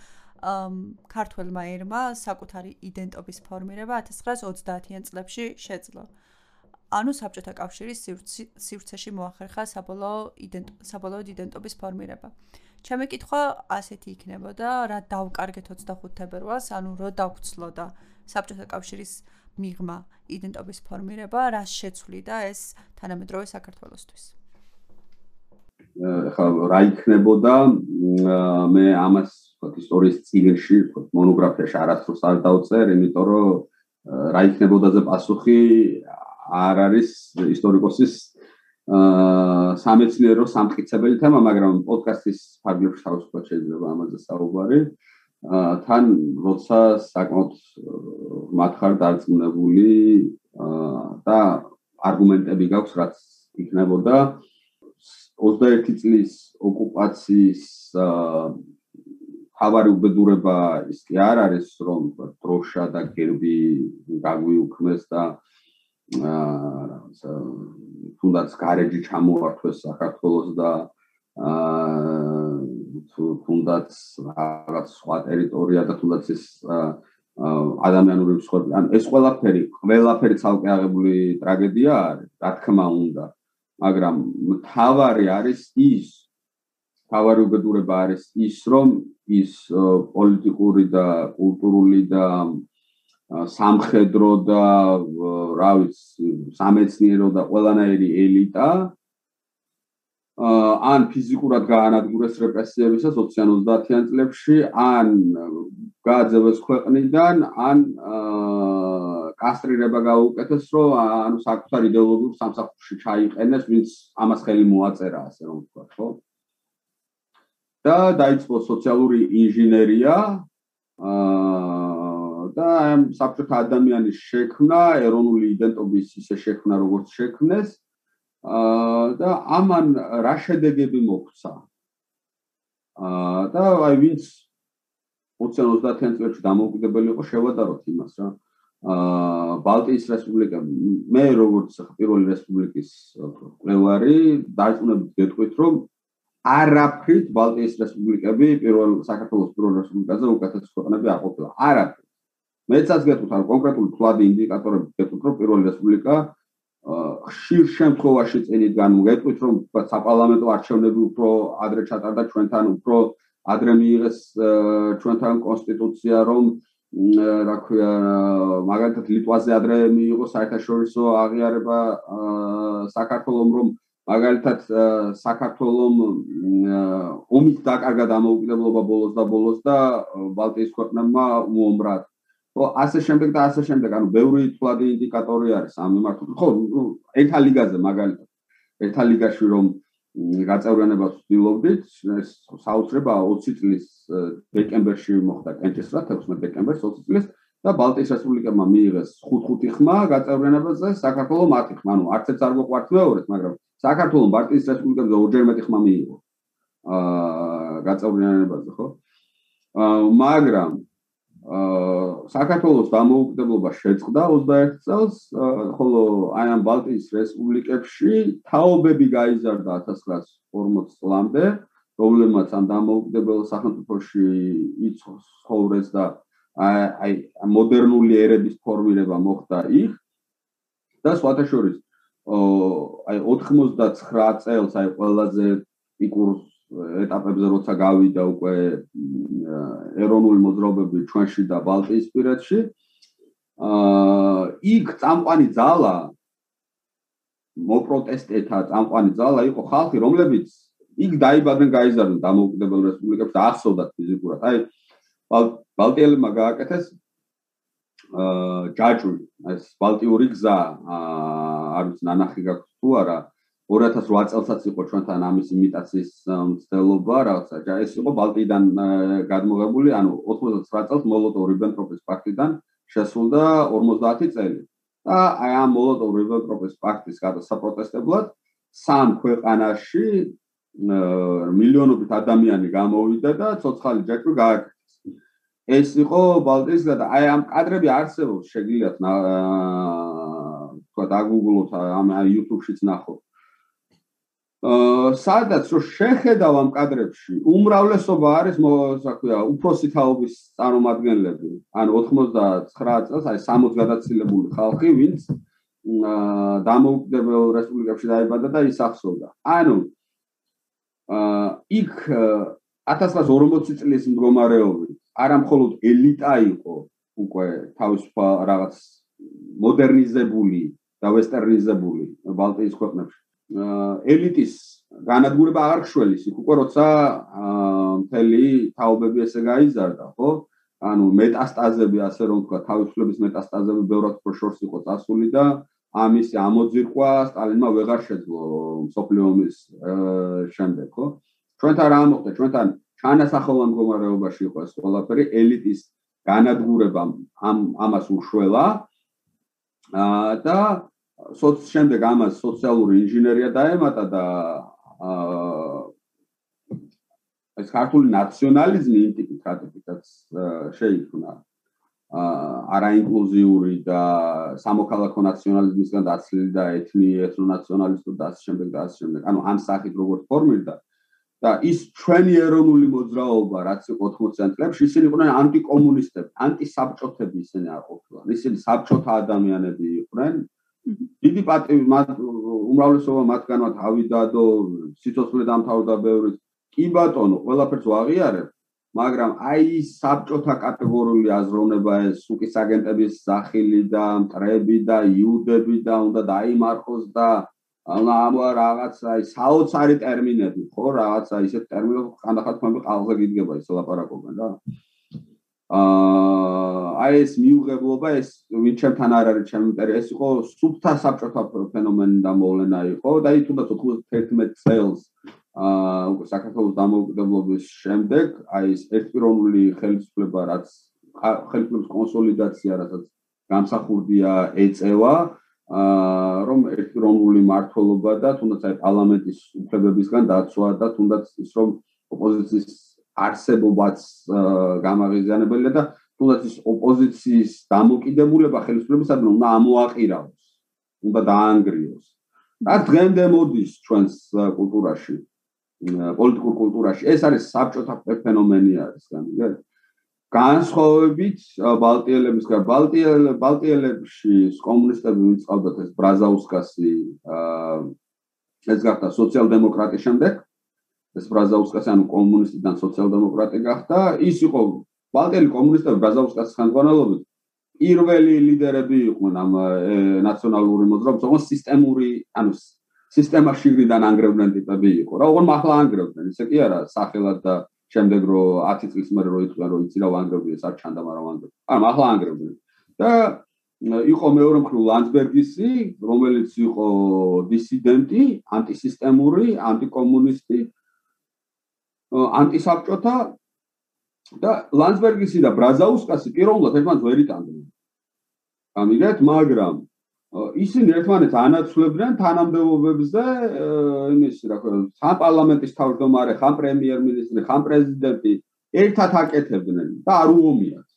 ქართულმა ერმა საკუთარი იდენტობის ფორმირება 1930-იან წლებში შეძლო. ანუ საბჭოთა კავშირის სივრცეში მოახერხა საბოლოო იდენტობის ფორმირება. ჩემი კითხვა ასეთი იქნებოდა, რა დავკარგეთ 25 თებერვალს, ანუ რო დავცლოდა საბჭოთა კავშირის მიღმა იდენტობის ფორმირება, რა შეცვლიდა ეს თანამედროვე საქართველოსთვის. ხა რა იქნებოდა მე ამას ვთქვათ ისტორიის წიგნში, ვთქვათ მონოგრაფიაში არასდროს არ დავწერ, იმიტომ რომ რა იქნებოდაზე პასუხი არ არის ისტორიკოსის აა სამეცნიერო სამტკიცებელი თემა, მაგრამ პოდკასტის ფარგლებში თავისუფლად შეიძლება ამაზე საუბარი. აა თან როცა საკმაოდ მათხარ დარწმუნებული აა და არგუმენტები გაქვს, რაც იქნებოდა 21 წლის ოკუპაციის აა თავარი უბედურება ის კი არ არის, რომ დროშა და გერბი გაგვიუქმეს და აა რაღაც თუნდაც გარეჯი ჩამოართვეს საქართველოს და აა თუნდაც რაღაც სხვა ტერიტორია და თუნდაც ეს ადამიანური ცხოვრება ან ეს ყველაფერი ყველაფერი ცალკე აღებული ტრაგედია არის რა თქმა უნდა. მაგრამ თავარი არის ის თავარი უბედურება არის ის რომ ის პოლიტიკური და კულტურული და სამხედრო და რა ვიცი სამეცნიერო და ყველანაირი ელიტა ან ფიზიკურად გაანადგურეს რეპრესიებისას 20-30-იან წლებში ან გააძევეს ქვეყნიდან ან კასტრირება გაუკეთეს რომ ანუ საკუთარ იდეოლოგიურ სამსახურში ჩაიყენეს ვინც ამას ხელი მოაწერა ასე რომ ვთქვა ხო? და დაიწყო სოციალური ინჟინერია აა და ამ საბჭოთა ადამიანის შექმნა, ეროვნული იდენტობის ისე შექმნა, როგორც შექმნეს. აა და ამან რა შედეგები მოგვცა? აა და აი ვინც 20-30-იან წლებში დამოუკიდებელი იყო, შევადაროთ იმას რა. აა ბალტიის რესპუბლიკა მე როგორც პირველი რესპუბლიკის კვლევარი დარწმუნებით გეტყვით, რომ არაფრით ბალტიის რესპუბლიკები პირველ საქართველოს პირველ რესპუბლიკაზე უკეთეს ქვეყნები არ ყოფილა. არაფრით. მეცაც გეტყვით ან კონკრეტული ფლადი ინდიკატორები გეტყვით რომ პირველი რესპუბლიკა ხშირ შემთხვევაში წინიდან მოგეტყვით რომ საპარლამენტო არჩევნები უფრო ადრე ჩატარდა ჩვენთან უფრო ადრე მიიღეს ჩვენთან კონსტიტუცია რომ რა ქვია მაგალითად ლიტვაზე ადრე მიიღო საერთაშორისო აღიარება საქართველოს რომ მაგალითად საქართველოს ომით დაკარგა დამოუკიდებლობა ბოლოს და ბოლოს და ბალტიის ქვეყნებმა უომრად ხო ასე შემდეგ და ასე შემდეგ ანუ ბევრი თვალი ინდიკატორი არის ამ მიმართულებით ხო ერთა ლიგაზე მაგალითად ერთა ლიგაში რომ გაწევრიანებას ვცდილობდით, ეს საოცრება 20 წლის დეკემბერში მოხდა კენჭისრა 16 დეკემბერს 20 წლის და ბალტიის რესპუბლიკებმა მიიღეს 5-5 ხმა გაწევრიანებაზე, საქართველოს 10 ხმა, ანუ არც ერთ არ მოყვართ მეორეთ, მაგრამ საქართველოს ბალტიის რესპუბლიკებზე ორჯერ მეტი ხმა მიიღო. აა გაწევრიანებაზე, ხო? აა მაგრამ საქართველოს დამოუკიდებლობა შეწყდა 21 წელს, ხოლო აი ამ ბალტიის რესპუბლიკებში თაობები გაიზარდა 1940 წლამდე, პრობლემაც ამ დამოუკიდებელ სახელმწიფოში იწოს ხოვრეს და აი მოდერნული ერების ფორმირება მოხდა იქ. და სხვათა შორის აი 99 წელს აი ყველაზე პიკურ ეტაპებზე როცა გავიდა უკვე ეროვნული მოძრაობები ჩვენში და ბალტიისპირეთში აა იქ წამყვანი ძალა მოპროტესტეთა წამყვანი ძალა იყო ხალხი რომლებიც იქ დაიბადნენ გაიზარდნენ დამოუკიდებელ რესპუბლიკებში და ახსოვდათ ფიზიკურად. აი ბალტიელებმა გააკეთეს აა ჯაჭვი. ეს ბალტიური გზა აა არის ნანახი გაქვს თუ არა 2008 წელსაც იყო ჩვენთან ამის იმიტაციის მცდელობა, რაღაცა ეს იყო ბალტიიდან გადმოღებული, ანუ 99 წელს მოლოტოვ-რიბენტროპის პაქტიდან შესულდა 50 წელი. და აი ამ მოლოტოვ-რიბენტროპის პაქტის გადასაპროტესტებლად სამ ქვეყანაში მილიონობით ადამიანი გამოვიდა და ცოცხალი ჯაჭვი გააკეთეს. ეს იყო ბალტიის და აი ამ კადრები არსებობს, შეგიძლიათ თქვა დაგუგლოთ ამ YouTube-შიც ნახოთ. სადაც რო შეხედავ ამ კადრებში უმრავლესობა არის მოსაქვია უფროსი თაობის წარმომადგენლები. ან 99 წელს არის 60 გადაცილებული ხალხი ვინც დამოუკიდებელ რესპუბლიკებში დაიბადა და ის ახსოვდა. ანუ აა იქ 1940 წლის მდგომარეობით არა მხოლოდ ელიტა იყო უკვე თავისუფალ რაღაც მოდერნიზებული და ვესტერნიზებული ბალტიის ქვეყნებში ელიტის განადგურება არ ხშველის იქ უკვე როცა მთელი თაობები ესე გაიზარდა ხო? ანუ მეტასტაზები ასე რომ თქვა თავისუფლების მეტასტაზები ბევრად უფრო შორს იყო წასული და ამის ამოძირყვა სტალინმა ვეღარ შეძლო სოფლიომის შემდეგ ხო? ჩვენთან რა მოხდა ჩვენთან ჩანასახოვან მდგომარეობაში იყო ეს ყველაფერი ელიტის განადგურება ამ ამას უშველა და სოც შემდეგ ამას სოციალური ინჟინერია დაემატა და აა ეს ქართული ნაციონალიზმი ინტეგრირებითაც შეიქმნა აა არაინკლუზიური და სამოქალაქო ნაციონალიზმისგან დაცლილი და ეთნი ეთნონაციონალისტური და ასე შემდეგ და ასე შემდეგ. ანუ ამ სახით როგორც ფორმირდა და ის ჩვენი ეროვნული მოძრაობა რაც იყო 80-იან წლებში ისინი იყვნენ ანტიკომუნისტები, ანტისაბჭოთები ისინი არ ყოფილან. ისინი საბჭოთა ადამიანები იყვნენ, დიდი პატივი მათ უმრავლესობა მათგანმა თავიდადო სიცოცხლე დამთავრდა ბევრი კი ბატონო ყველაფერს ვაღიარებ მაგრამ აი საბჭოთა კატეგორიული აზროვნება ეს სუკის აგენტების სახილი და მტრები და იუდები და უნდა დაიმარხოს და ამ რაღაცა აი საოცარი ტერმინები ხო რაღაცა ისეთ ტერმინებს ხანდახან თქვენ ყალზე გიდგება ის ლაპარაკობენ რა აა აი ეს მიუღებლობა ეს ჩემთან არ არის ჩემი პერი ეს იყო სუბთა საბჭოთა ფენომენი და მოვლენა იყო და აი თუნდაც 91 წელს აა უკვე საქართველოს დამოუკიდებლობის შემდეგ აი ეს ერთპიროვნული ხელისუფლება რაც ხელისუფლების კონსოლიდაცია რაც გამსახურდია ეწევა აა რომ ერთპიროვნული მართლობა და თუნდაც აი პარლამენტის უფლებებისგან დაცვა და თუნდაც ის რომ ოპოზიციის არსებობაც გამაღიზიანებელია და თუნდაც ის ოპოზიციის დამოკიდებულება ხელისუფლებისადმი უნდა ამოაყიროს, უნდა დაანგრიოს. და დღემდე მოდის ჩვენს კულტურაში, პოლიტიკურ კულტურაში. ეს არის საბჭოთა ფენომენი არის, განიგე? განსხვავებით ბალტიელებისგან, ბალტიელ ბალტიელებში კომუნისტები ვიწყავდათ ეს ბრაზაუსკასი, აა ეს გახდა სოციალ-დემოკრატი შემდეგ. ეს ბრაზაუსკასი ანუ კომუნისტიდან სოციალ-დემოკრატი გახდა. ის იყო ბალტიელი კომუნისტები ბრაზაუსკასის ხელმძღვანელობით პირველი ლიდერები იყვნენ ამ ნაციონალური მოძრაობის, თუმცა სისტემური, ანუ სისტემა შიგნიდან ანგრევდნენ ტიპები იყო. რა უღონ ახლა ანგრევდნენ, ისე კი არა, სახელად და შემდეგ რო 10 წლის მერე რო იყვნენ, რო იცი რა ვანგრევდნენ, არ ჩანდა, მაგრამ ვანგრევდნენ. ანუ ახლა ანგრევდნენ. და იყო მეორე მხრივ ლანდბერგისი, რომელიც იყო დისიდენტი, ანტისისტემური, ანტიკომუნისტი, ანტისაბჭოთა და ლანდბერგისი და ბრაზაუსკასი პირველად ერთმანეთს ვერ იტანდნენ. ამიგეთ, მაგრამ ისინი ერთმანეთს ანაცვლებდნენ თანამდებობებს და იმის რა ქვია, ხან პარლამენტის თავმჯდომარე, ხან პრემიერ-მინისტრი, ხან პრეზიდენტი ერთად აკეთებდნენ და არ უომიათ.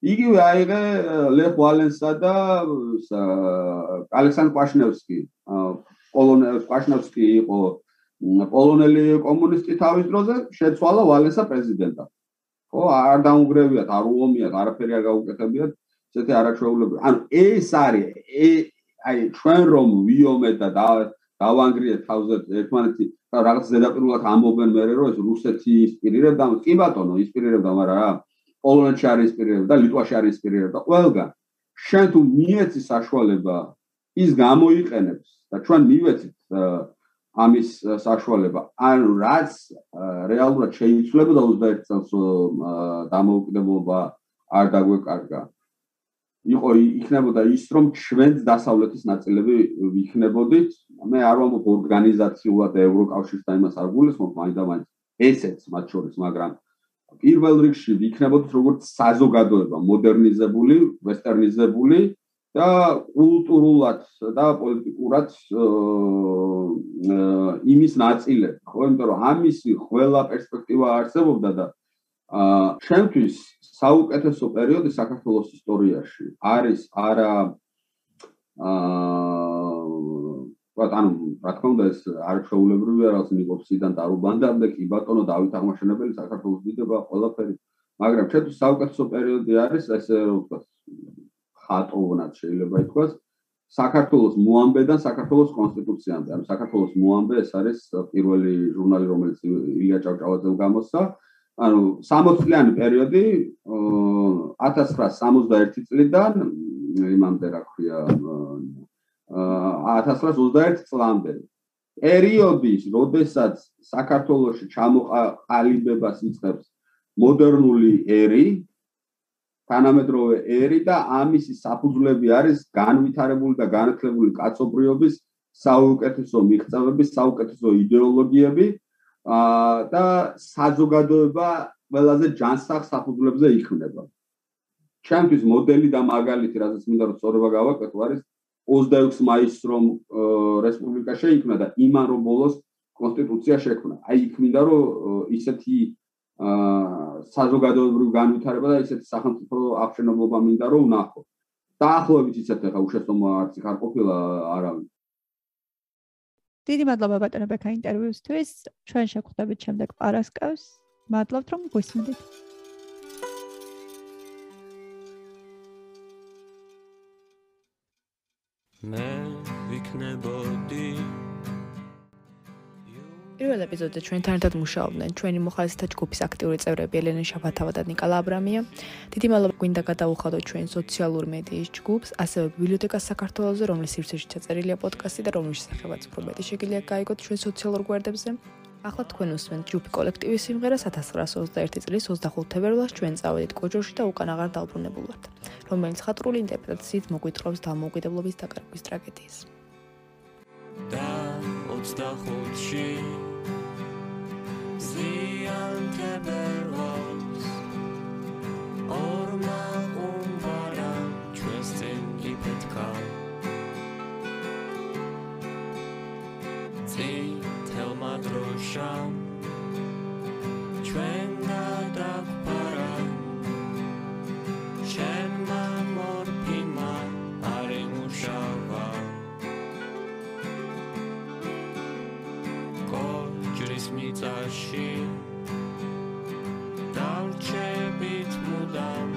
იგივე აიღე ლეხ ვალენსა და ალექსანდრ პაშნევსკი. პოლონელი პაშნევსკი იყო პოლონელი კომუნისტი თავის დროზე, შეცვალა ვალენსა პრეზიდენტად. ხო, არ დაუნგრევიათ, არ უომიათ, არაფერი არ გაუკეთებიათ. ესეთი არაჩვეულებრივი. ანუ ეს არის აი ჩვენ რომ ვიომეთ და დავანგრიეთ თავზე ერთმანეთი და რაღაც ზედაპირულად ამობენ მე რომ ეს რუსეთი ინსპირირებდა, კი ბატონო, ინსპირირებდა, მაგრამ რა პოლონეთში არის ინსპირირებდა და ლიტვაში არის ინსპირირებდა. ყველგან შენ თუ მიეცი საშუალება ის გამოიყენებს და ჩვენ მივეცით ამის საშუალება. ანუ რაც რეალურად შეიძლება 21 წელს დამოუკიდებლობა არ დაგვეკარგა. იყო იქნებოდა ის რომ ჩვენც დასავლეთის ნაწილები ვიქნებოდით მე არ ვამბობ ორგანიზაციულად ევროკავშირს და იმას არ გულისხმობ მაინდა-მაინც ესეც მათ შორის მაგრამ პირველ რიგში ვიქნებოდით როგორც საზოგადოება მოდერნიზებული ვესტერნიზებული და კულტურულად და პოლიტიკურად იმის ნაწილები ხო? იმიტომ რომ ამისი ყველა პერსპექტივა არსებობდა და აა ჩემთვის საუკეთესო პერიოდი საქართველოს ისტორიაში არის არა აა ანუ რა თქმა უნდა ეს არჩეულებრივია რაც ნიკოფსიდან და რუბანდამდე კი ბატონო დავით აღმაშენებელი საქართველოს დიდება ყველაფერი. მაგრამ ჩემთვის საუკეთესო პერიოდი არის ესე რომ ვთქვა ხატოვნად შეიძლება ითქვას საქართველოს მოამბედან საქართველოს კონსტიტუციამდე. ანუ საქართველოს მოამბე ეს არის პირველი ჟურნალი რომელიც ილია ჭავჭავაძემ გამოსცა. ანუ 60 წლიანი პერიოდი 1961 წლიდან იმამდე რა ქვია 1921 წლამდე. პერიოდის, როდესაც საქართველოსი ჩამოყალიბებას იწყებს მოდერნული ერი, თანამედროვე ერი და ამისი საფუძვლები არის განვითარებული და განათლებული კაცობრიობის საუკეთესო მიღწევები, საუკეთესო იდეოლოგიები, და საზოგადოება ყველაზე ჯანსაღ საფუძვლებზე იქმნება. ჩემთვის მოდელი და მაგალითი, რასაც მინდა რომ სწორება გავაკეთო, არის 26 მაისს რომ რესპუბლიკა შეიქმნა და იმან რომ ბოლოს კონსტიტუცია შექმნა. აი იქ მინდა რომ ისეთი აა საზოგადოებრივი განვითარება და ისეთი სახელმწიფო აღშენებლობა მინდა რომ ვნახო. დაახლოებით ისეთ ახლა უშეცდომა არც არ ყოფილა არავინ. დიდი მადლობა ბატონო ბექა ინტერვიუსთვის. ჩვენ შეგხვდებით შემდეგ პარასკევს. მადლობთ რომ გვისმენთ. მე ვიქნებოდი პირველ ეპიზოდზე ჩვენთან ერთად მუშაობდნენ ჩვენი მოხალისეთა ჯგუფის აქტიური წევრები ელენე შაფათავა და ნიკა ლაბრამია. დიდი მადლობა გვინდა გადაუხადოთ ჩვენ სოციალურ მედიის ჯგუფს, ასევე ბიბლიოთეკას საქართველოსზე, რომლის სივრცეში ჩაწერილია პოდკასტი და რომლის შესახებაც უფრო მეტი შეგიძლიათ გაიგოთ ჩვენ სოციალურ გვერდებზე. ახლა თქვენ უსმენთ ჯგუფი კოლექტივის სიმღერა 1921 წლის 25 თებერვალს ჩვენ წავედით კოჯოში და უკან აღარ დაუბრუნებულვართ, რომელიც ხატრული ინტერპრეტაციით მოგვითხრობს დამოუკიდებლობის დაკარგვის ტრაგედიას. და 25-ში ზიან თებერვალს ორმა უმბარა ჩვენს წინ იფეთქა წითელმა დროშამ ჩვენ გადაგვფარა შენმა მიწაში. დავჩებით მუდამ.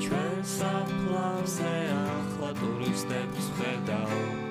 ჩვენ საფლავზე ახლა ტურისტებს ხედავ